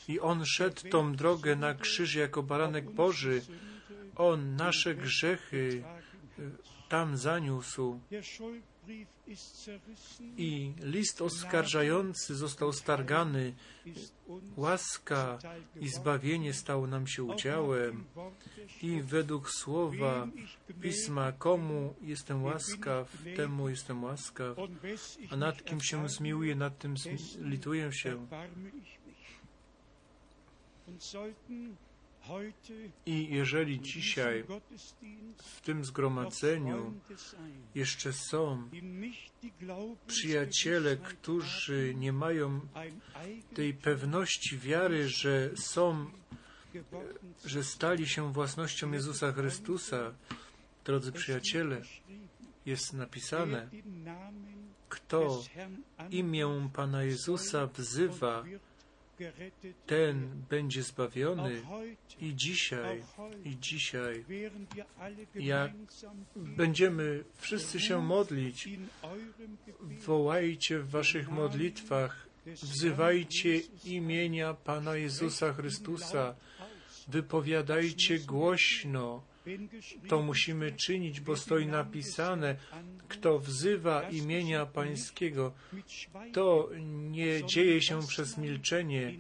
I On szedł tą drogę na krzyż jako baranek Boży. On nasze grzechy y, tam zaniósł. I list oskarżający został stargany. Łaska i zbawienie stało nam się udziałem. I według słowa Pisma, komu jestem łaskaw, temu jestem łaskaw, a nad kim się zmiłuję, nad tym lituję się. I jeżeli dzisiaj w tym zgromadzeniu jeszcze są przyjaciele, którzy nie mają tej pewności wiary, że są, że stali się własnością Jezusa Chrystusa, drodzy przyjaciele, jest napisane, kto imię Pana Jezusa wzywa, ten będzie zbawiony i dzisiaj, i dzisiaj, jak będziemy wszyscy się modlić, wołajcie w waszych modlitwach, wzywajcie imienia Pana Jezusa Chrystusa, wypowiadajcie głośno, to musimy czynić, bo stoi napisane, kto wzywa imienia Pańskiego, to nie dzieje się przez milczenie,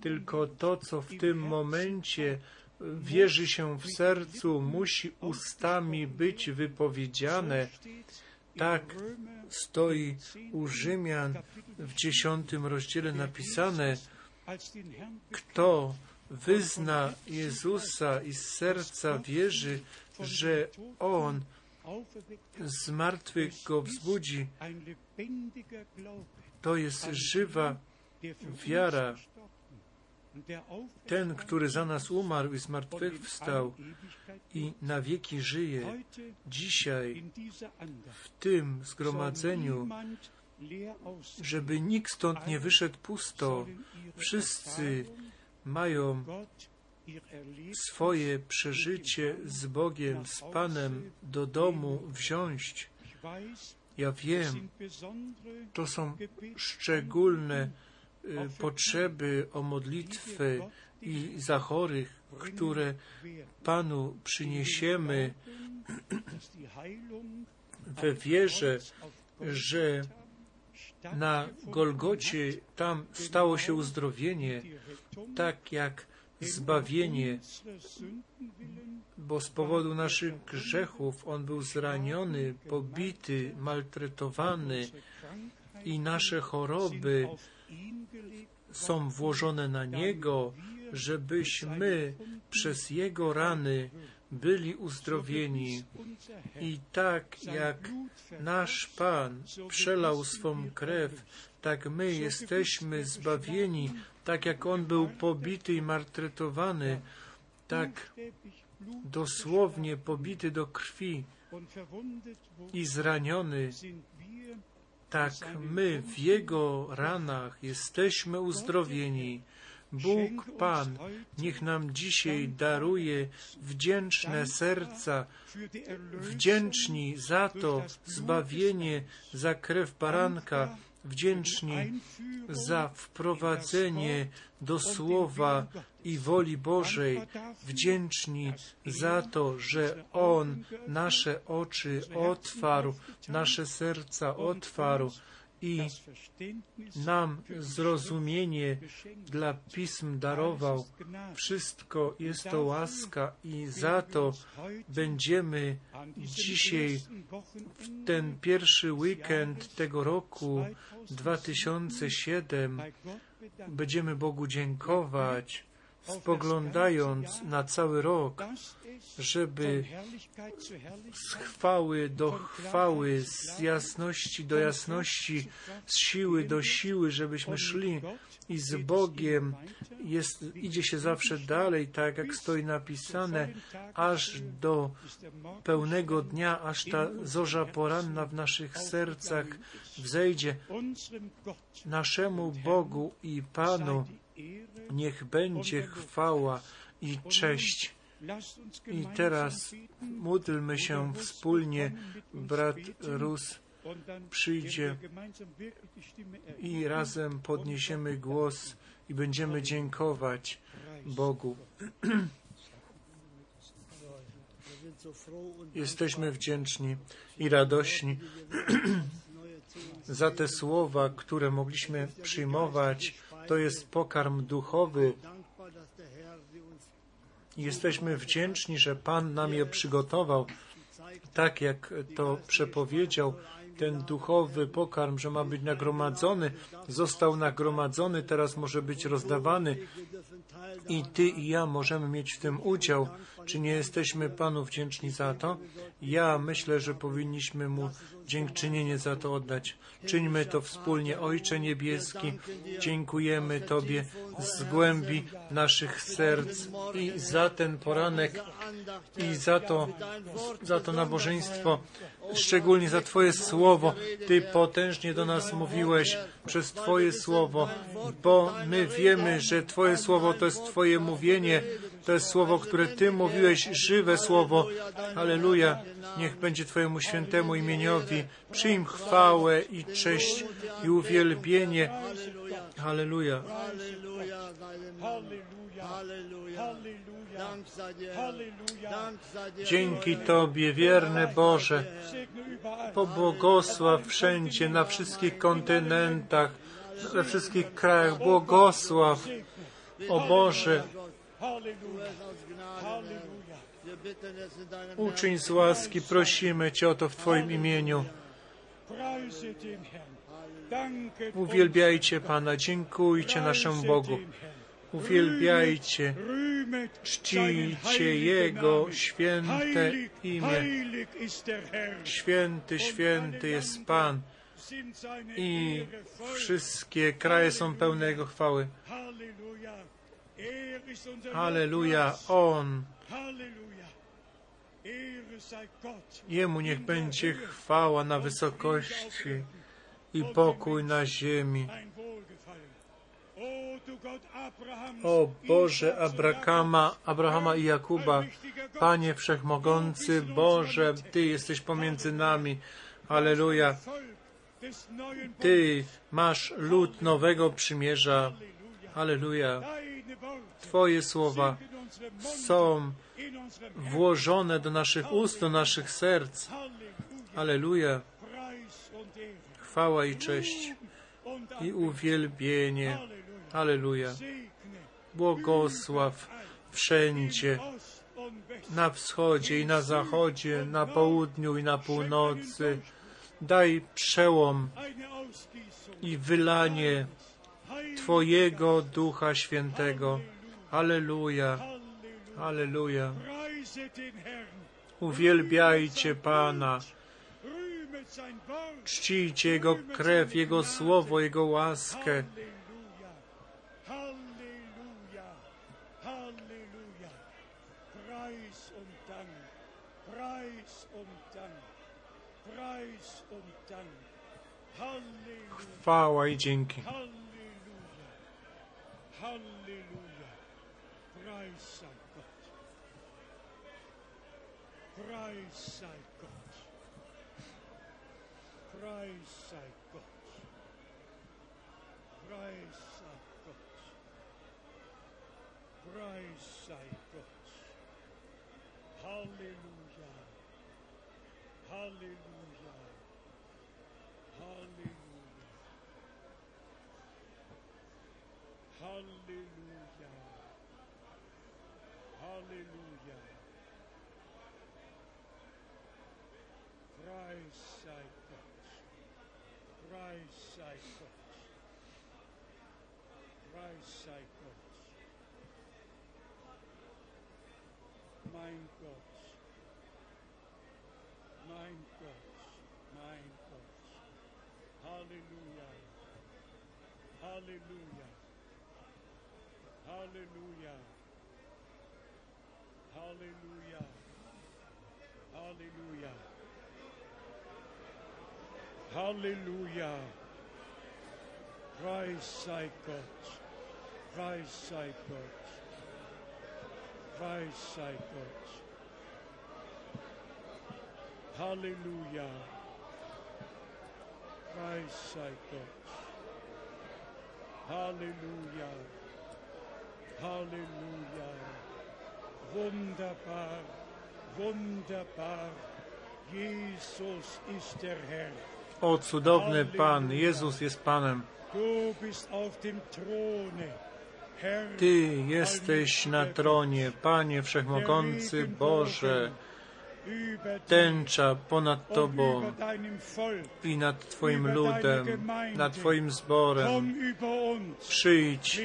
tylko to, co w tym momencie wierzy się w sercu, musi ustami być wypowiedziane. Tak stoi u Rzymian w dziesiątym rozdziale napisane, kto wyzna Jezusa i z serca wierzy, że On z martwych go wzbudzi, to jest żywa wiara. Ten, który za nas umarł i z martwych wstał i na wieki żyje, dzisiaj w tym zgromadzeniu, żeby nikt stąd nie wyszedł pusto, wszyscy mają swoje przeżycie z Bogiem, z Panem do domu wziąć. Ja wiem, to są szczególne y, potrzeby o modlitwę i za chorych, które Panu przyniesiemy we wierze, że na Golgocie tam stało się uzdrowienie, tak jak zbawienie, bo z powodu naszych grzechów On był zraniony, pobity, maltretowany i nasze choroby są włożone na Niego, żebyśmy przez Jego rany byli uzdrowieni. I tak jak nasz Pan przelał swą krew, tak my jesteśmy zbawieni, tak jak On był pobity i martretowany, tak dosłownie pobity do krwi i zraniony, tak my w Jego ranach jesteśmy uzdrowieni. Bóg Pan niech nam dzisiaj daruje wdzięczne serca, wdzięczni za to zbawienie, za krew baranka, wdzięczni za wprowadzenie do Słowa i woli Bożej, wdzięczni za to, że On nasze oczy otwarł, nasze serca otwarł i nam zrozumienie dla pism darował. Wszystko jest to łaska i za to będziemy dzisiaj w ten pierwszy weekend tego roku 2007 będziemy Bogu dziękować spoglądając na cały rok, żeby z chwały do chwały, z jasności do jasności, z siły do siły, żebyśmy szli i z Bogiem jest, idzie się zawsze dalej, tak jak stoi napisane, aż do pełnego dnia, aż ta zorza poranna w naszych sercach wzejdzie. Naszemu Bogu i Panu niech będzie chwała i cześć. I teraz módlmy się wspólnie, brat Rus przyjdzie i razem podniesiemy głos i będziemy dziękować Bogu. Jesteśmy wdzięczni i radośni za te słowa, które mogliśmy przyjmować. To jest pokarm duchowy. Jesteśmy wdzięczni, że Pan nam je przygotował, tak jak to przepowiedział ten duchowy pokarm, że ma być nagromadzony, został nagromadzony, teraz może być rozdawany i Ty i ja możemy mieć w tym udział. Czy nie jesteśmy Panu wdzięczni za to? Ja myślę, że powinniśmy Mu dziękczynienie za to oddać. Czyńmy to wspólnie. Ojcze Niebieski, dziękujemy Tobie z głębi naszych serc i za ten poranek i za to, za to nabożeństwo, szczególnie za Twoje słowo. Ty potężnie do nas mówiłeś przez Twoje słowo, bo my wiemy, że Twoje słowo to jest Twoje mówienie, to jest słowo, które Ty mówiłeś, żywe słowo. Aleluja. Niech będzie Twojemu świętemu imieniowi. Przyjm chwałę i cześć i uwielbienie. Aleluja. Dzięki Tobie, wierny Boże, pobłogosław wszędzie, na wszystkich kontynentach, we wszystkich krajach, błogosław, o Boże, Uczyń z łaski, prosimy Cię o to w Twoim imieniu. Uwielbiajcie Pana, dziękujcie naszemu Bogu. Uwielbiajcie, czcijcie Jego święte imię. Święty, święty jest Pan i wszystkie kraje są pełne Jego chwały. Halleluja, On. Jemu niech będzie chwała na wysokości i pokój na ziemi. O Boże Abrahama, Abrahama i Jakuba, Panie Wszechmogący, Boże, Ty jesteś pomiędzy nami. Aleluja. Ty masz lud nowego przymierza. Aleluja. Twoje słowa są włożone do naszych ust, do naszych serc. Aleluja. Chwała i cześć i uwielbienie. Aleluja. Błogosław wszędzie, na wschodzie i na zachodzie, na południu i na północy. Daj przełom i wylanie Twojego Ducha Świętego. Aleluja. Aleluja. Uwielbiajcie Pana. Czcijcie Jego krew, Jego słowo, Jego łaskę. Chwała i dzięki. Halleluja. Preis sei Gott. Preis sei Gott. Preis sei Gott. Preis sei Gott. Preis sei Gott. Halleluja. Halleluja. Halleluja. Halleluja. Halleluja. Preis sei Gott. Preis sei Gott. Preis sei Gott. Mein Gott. Mein Gott. Mein Gott. Halleluja. Halleluja. Halleluja. Halleluja. Halleluja. Halleluja. Preis sei Gott. Preis sei Gott. Preis sei Gott. Halleluja. Preis sei Gott. Halleluja. Halleluja. Wunderbar, wunderbar. Jesus ist der Herr. O cudowny Pan, Jezus jest Panem. Ty jesteś na tronie, Panie Wszechmogący Boże, tęcza ponad Tobą i nad Twoim ludem, nad Twoim zborem. Przyjdź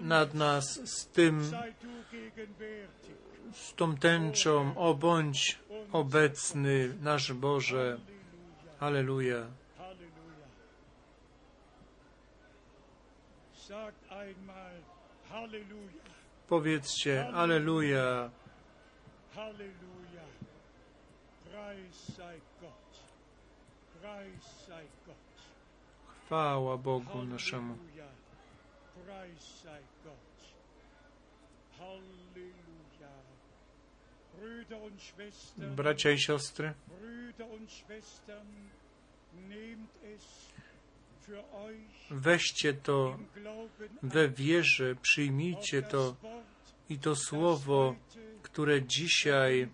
nad nas z tym, z tą tęczą, o bądź obecny, nasz Boże. Halleluja. Powiedzcie, Halleluja. Halleluja. Preis sei Gott. Preis sei Gott. Chwała Bogu naszemu. Halleluja. Bracia i siostry, weźcie to we wierze, przyjmijcie to i to słowo, które dzisiaj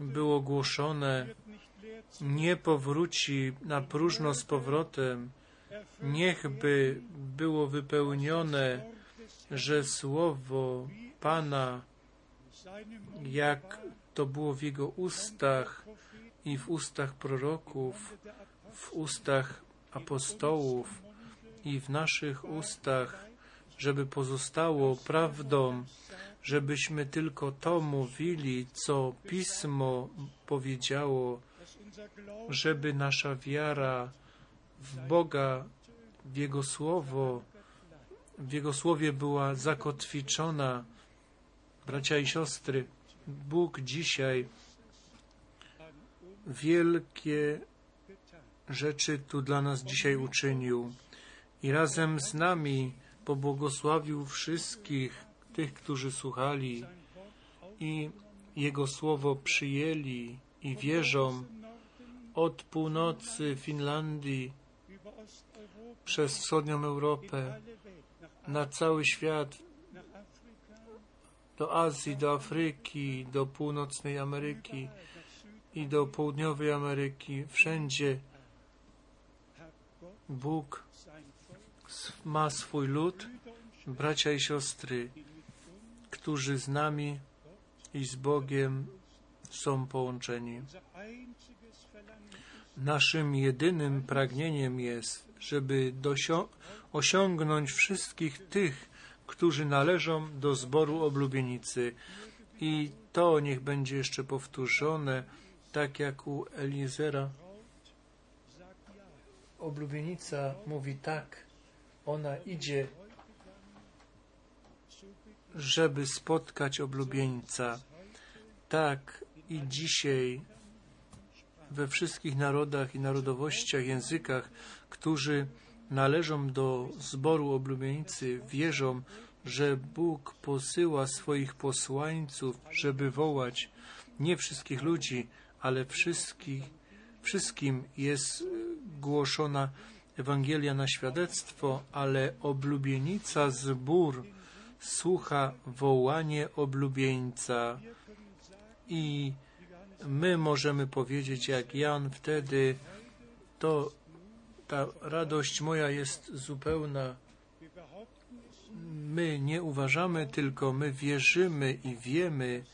było głoszone, nie powróci na próżno z powrotem. Niechby było wypełnione, że słowo Pana, jak to było w Jego ustach i w ustach proroków, w ustach apostołów i w naszych ustach, żeby pozostało prawdą, żebyśmy tylko to mówili, co Pismo powiedziało, żeby nasza wiara w Boga, w Jego Słowo, w Jego Słowie była zakotwiczona. Bracia i siostry, Bóg dzisiaj wielkie rzeczy tu dla nas dzisiaj uczynił i razem z nami pobłogosławił wszystkich tych, którzy słuchali i Jego Słowo przyjęli i wierzą od północy Finlandii przez wschodnią Europę na cały świat, do Azji, do Afryki, do północnej Ameryki i do południowej Ameryki. Wszędzie Bóg ma swój lud, bracia i siostry, którzy z nami i z Bogiem są połączeni. Naszym jedynym pragnieniem jest, żeby osiągnąć wszystkich tych, którzy należą do zboru oblubienicy. I to niech będzie jeszcze powtórzone, tak jak u Eliezera. Oblubienica mówi tak, ona idzie, żeby spotkać oblubieńca. Tak i dzisiaj we wszystkich narodach i narodowościach, językach, którzy należą do zboru oblubienicy, wierzą, że Bóg posyła swoich posłańców, żeby wołać nie wszystkich ludzi, ale wszystkich, wszystkim jest głoszona Ewangelia na świadectwo, ale oblubienica zbór słucha wołanie oblubieńca. I my możemy powiedzieć jak Jan wtedy, to ta radość moja jest zupełna. My nie uważamy, tylko my wierzymy i wiemy,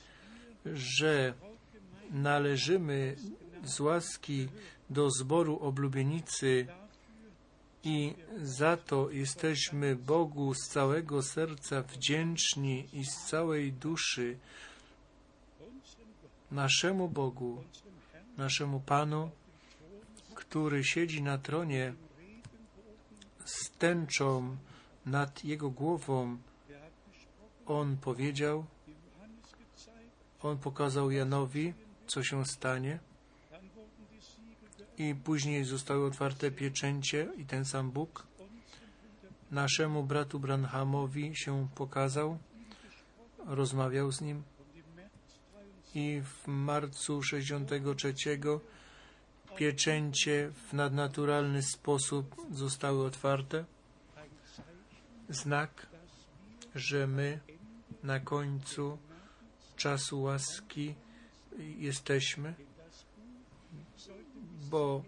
że należymy z łaski do zboru oblubienicy i za to jesteśmy Bogu z całego serca wdzięczni i z całej duszy naszemu Bogu, naszemu Panu, który siedzi na tronie z tęczą nad jego głową. On powiedział, on pokazał Janowi, co się stanie, i później zostały otwarte pieczęcie i ten sam Bóg naszemu bratu Branhamowi się pokazał, rozmawiał z nim i w marcu 63 pieczęcie w nadnaturalny sposób zostały otwarte. Znak, że my na końcu czasu łaski jesteśmy, bo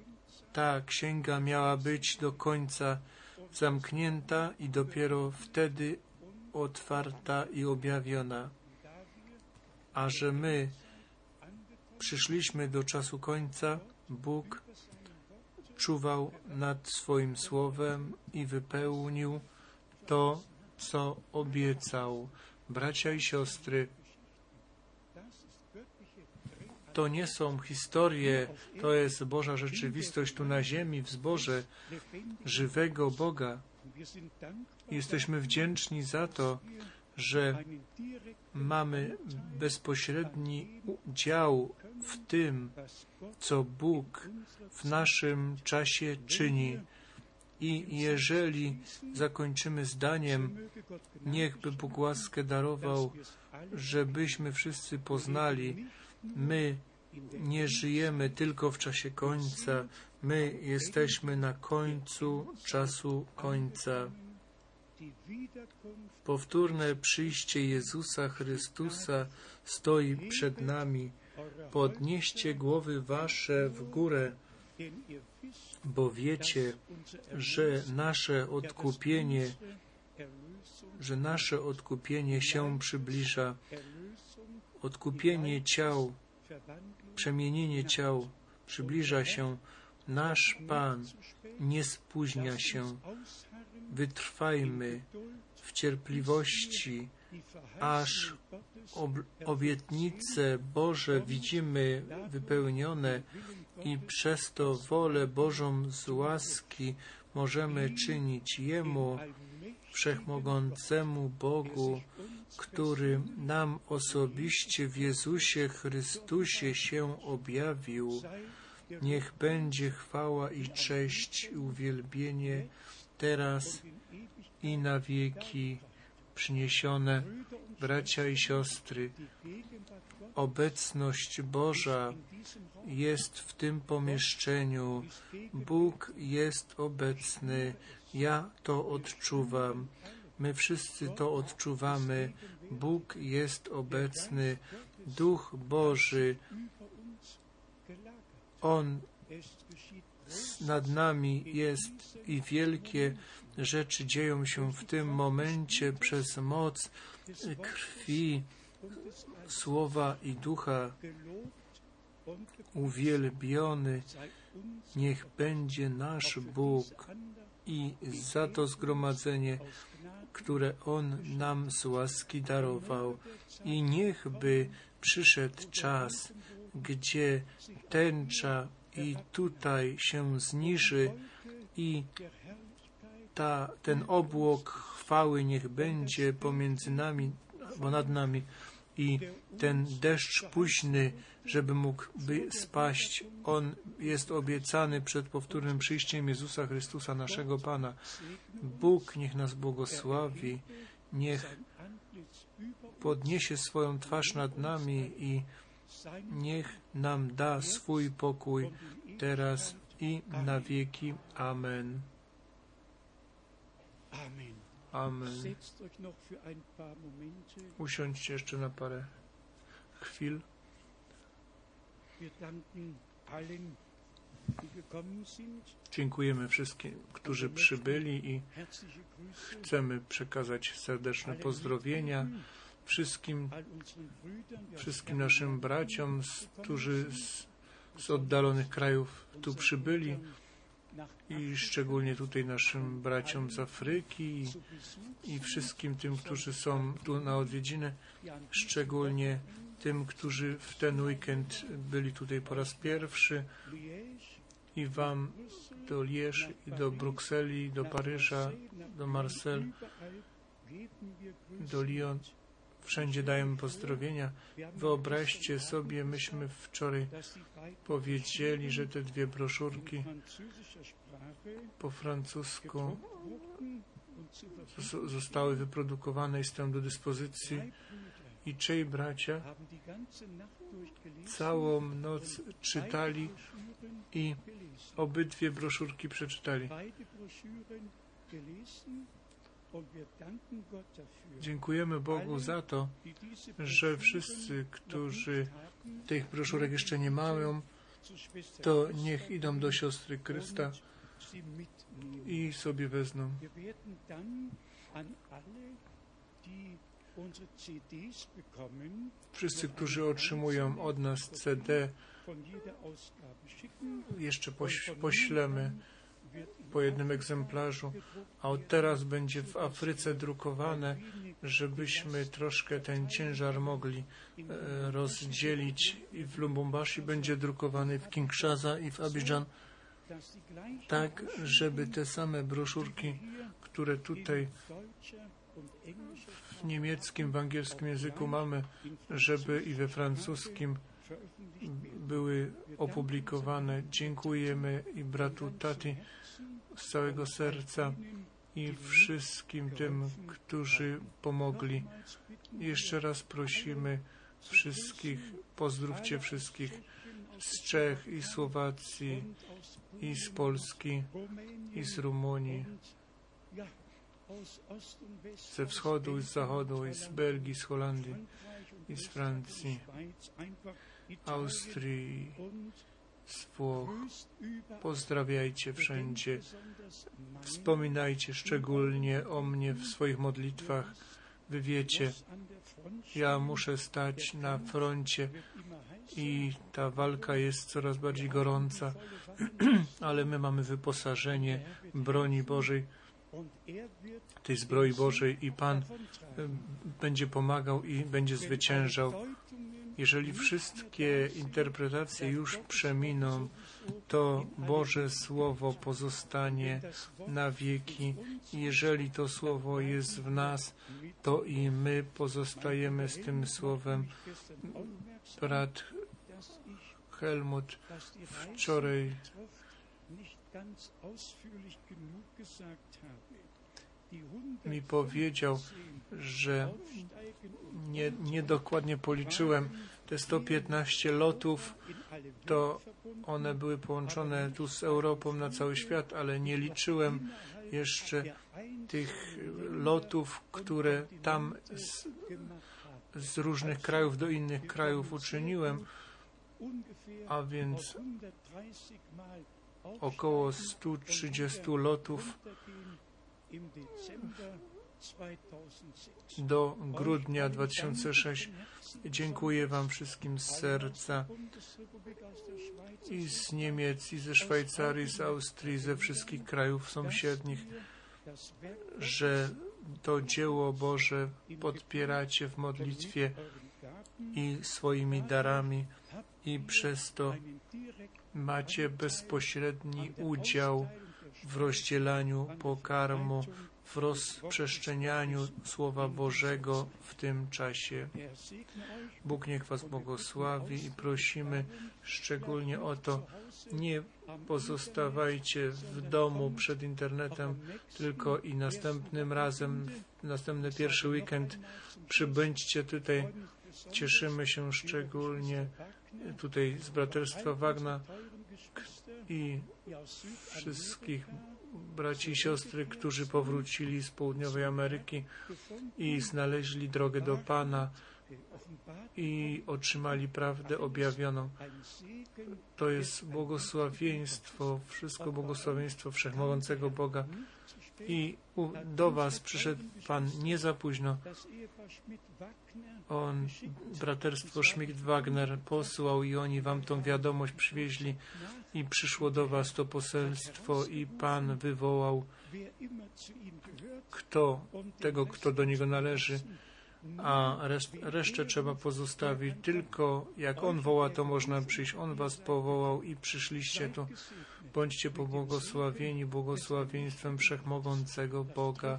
ta księga miała być do końca zamknięta i dopiero wtedy otwarta i objawiona. A że my przyszliśmy do czasu końca, Bóg czuwał nad swoim słowem i wypełnił to, co obiecał. Bracia i siostry, to nie są historie, to jest Boża rzeczywistość tu na ziemi, w zborze żywego Boga. Jesteśmy wdzięczni za to, że mamy bezpośredni udział w tym, co Bóg w naszym czasie czyni. I jeżeli zakończymy zdaniem, niechby Bóg łaskę darował, żebyśmy wszyscy poznali, my nie żyjemy tylko w czasie końca, my jesteśmy na końcu czasu końca. Powtórne przyjście Jezusa Chrystusa stoi przed nami. Podnieście głowy wasze w górę, bo wiecie, że nasze odkupienie, że nasze odkupienie się przybliża. Odkupienie ciał, przemienienie ciał przybliża się. Nasz Pan nie spóźnia się. Wytrwajmy w cierpliwości, aż obietnice Boże widzimy wypełnione i przez to wolę Bożą z łaski możemy czynić Jemu, Wszechmogącemu Bogu, który nam osobiście w Jezusie Chrystusie się objawił. Niech będzie chwała i cześć i uwielbienie teraz i na wieki przyniesione. Bracia i siostry, obecność Boża jest w tym pomieszczeniu. Bóg jest obecny. Ja to odczuwam. My wszyscy to odczuwamy. Bóg jest obecny. Duch Boży. On nad nami jest i wielkie rzeczy dzieją się w tym momencie przez moc krwi, słowa i ducha. Uwielbiony niech będzie nasz Bóg i za to zgromadzenie, które On nam z łaski darował. I niechby przyszedł czas, gdzie tęcza i tutaj się zniży i ta, ten obłok chwały niech będzie pomiędzy nami, bo nad nami i ten deszcz późny, żeby mógł by spaść. On jest obiecany przed powtórnym przyjściem Jezusa Chrystusa, naszego Pana. Bóg niech nas błogosławi, niech podniesie swoją twarz nad nami i niech nam da swój pokój teraz i na wieki. Amen. Amen. Usiądźcie jeszcze na parę chwil. Dziękujemy wszystkim, którzy przybyli i chcemy przekazać serdeczne pozdrowienia wszystkim, wszystkim naszym braciom, którzy z, z oddalonych krajów tu przybyli i szczególnie tutaj naszym braciom z Afryki i, wszystkim tym, którzy są tu na odwiedziny, szczególnie tym, którzy w ten weekend byli tutaj po raz pierwszy i Wam do Liège i do Brukseli, do Paryża, do Marseille, do Lyon. Wszędzie dajemy pozdrowienia. Wyobraźcie sobie, myśmy wczoraj powiedzieli, że te dwie broszurki po francusku zostały wyprodukowane i stoją do dyspozycji i trzej bracia całą noc czytali i obydwie broszurki przeczytali. Dziękujemy Bogu za to, że wszyscy, którzy tych broszurek jeszcze nie mają, to niech idą do siostry Krysta i sobie wezmą. Wszyscy, którzy otrzymują od nas CD, jeszcze poś, poślemy po jednym egzemplarzu, a od teraz będzie w Afryce drukowane, żebyśmy troszkę ten ciężar mogli e, rozdzielić i w Lubumbashi będzie drukowany w Kinshasa i w Abidjan, tak, żeby te same broszurki, które tutaj w niemieckim, w angielskim języku mamy, żeby i we francuskim były opublikowane. Dziękujemy i bratu Tati z całego serca i wszystkim tym, którzy pomogli. Jeszcze raz prosimy wszystkich, pozdrówcie wszystkich z Czech i Słowacji i z Polski i z Rumunii, ze wschodu i z zachodu i z Belgii, z Holandii i z Francji, Austrii, z Włoch. Pozdrawiajcie wszędzie. Wspominajcie szczególnie o mnie w swoich modlitwach. Wy wiecie, ja muszę stać na froncie i ta walka jest coraz bardziej gorąca, ale my mamy wyposażenie broni Bożej, tej zbroi Bożej i Pan będzie pomagał i będzie zwyciężał. Jeżeli wszystkie interpretacje już przeminą, to Boże Słowo pozostanie na wieki. Jeżeli to Słowo jest w nas, to i my pozostajemy z tym Słowem. Brat Helmut wczoraj mi powiedział, że nie, niedokładnie policzyłem te 115 lotów, to one były połączone tu z Europą na cały świat, ale nie liczyłem jeszcze tych lotów, które tam z, z różnych krajów do innych krajów uczyniłem, a więc około 130 lotów do grudnia 2006. Dziękuję Wam wszystkim z serca i z Niemiec, i ze Szwajcarii, z Austrii, ze wszystkich krajów sąsiednich, że to dzieło Boże podpieracie w modlitwie i swoimi darami i przez to macie bezpośredni udział w rozdzielaniu pokarmu, w rozprzestrzenianiu Słowa Bożego w tym czasie. Bóg niech Was błogosławi i prosimy szczególnie o to, nie pozostawajcie w domu przed internetem, tylko i następnym razem, następny pierwszy weekend przybędźcie tutaj. Cieszymy się szczególnie tutaj z Braterstwa Wagna i wszystkich braci i siostry, którzy powrócili z południowej Ameryki i znaleźli drogę do Pana i otrzymali prawdę objawioną. To jest błogosławieństwo, wszystko błogosławieństwo Wszechmogącego Boga. I do Was przyszedł Pan nie za późno. On, braterstwo Schmidt-Wagner posłał i oni Wam tą wiadomość przywieźli i przyszło do Was to poselstwo i Pan wywołał kto, tego, kto do Niego należy, a reszt, resztę trzeba pozostawić. Tylko jak On woła, to można przyjść. On Was powołał i przyszliście tu. Bądźcie pobłogosławieni błogosławieństwem Wszechmogącego Boga.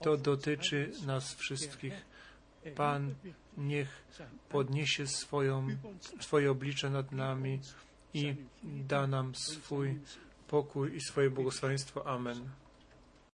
To dotyczy nas wszystkich. Pan niech podniesie swoją, swoje oblicze nad nami i da nam swój pokój i swoje błogosławieństwo. Amen.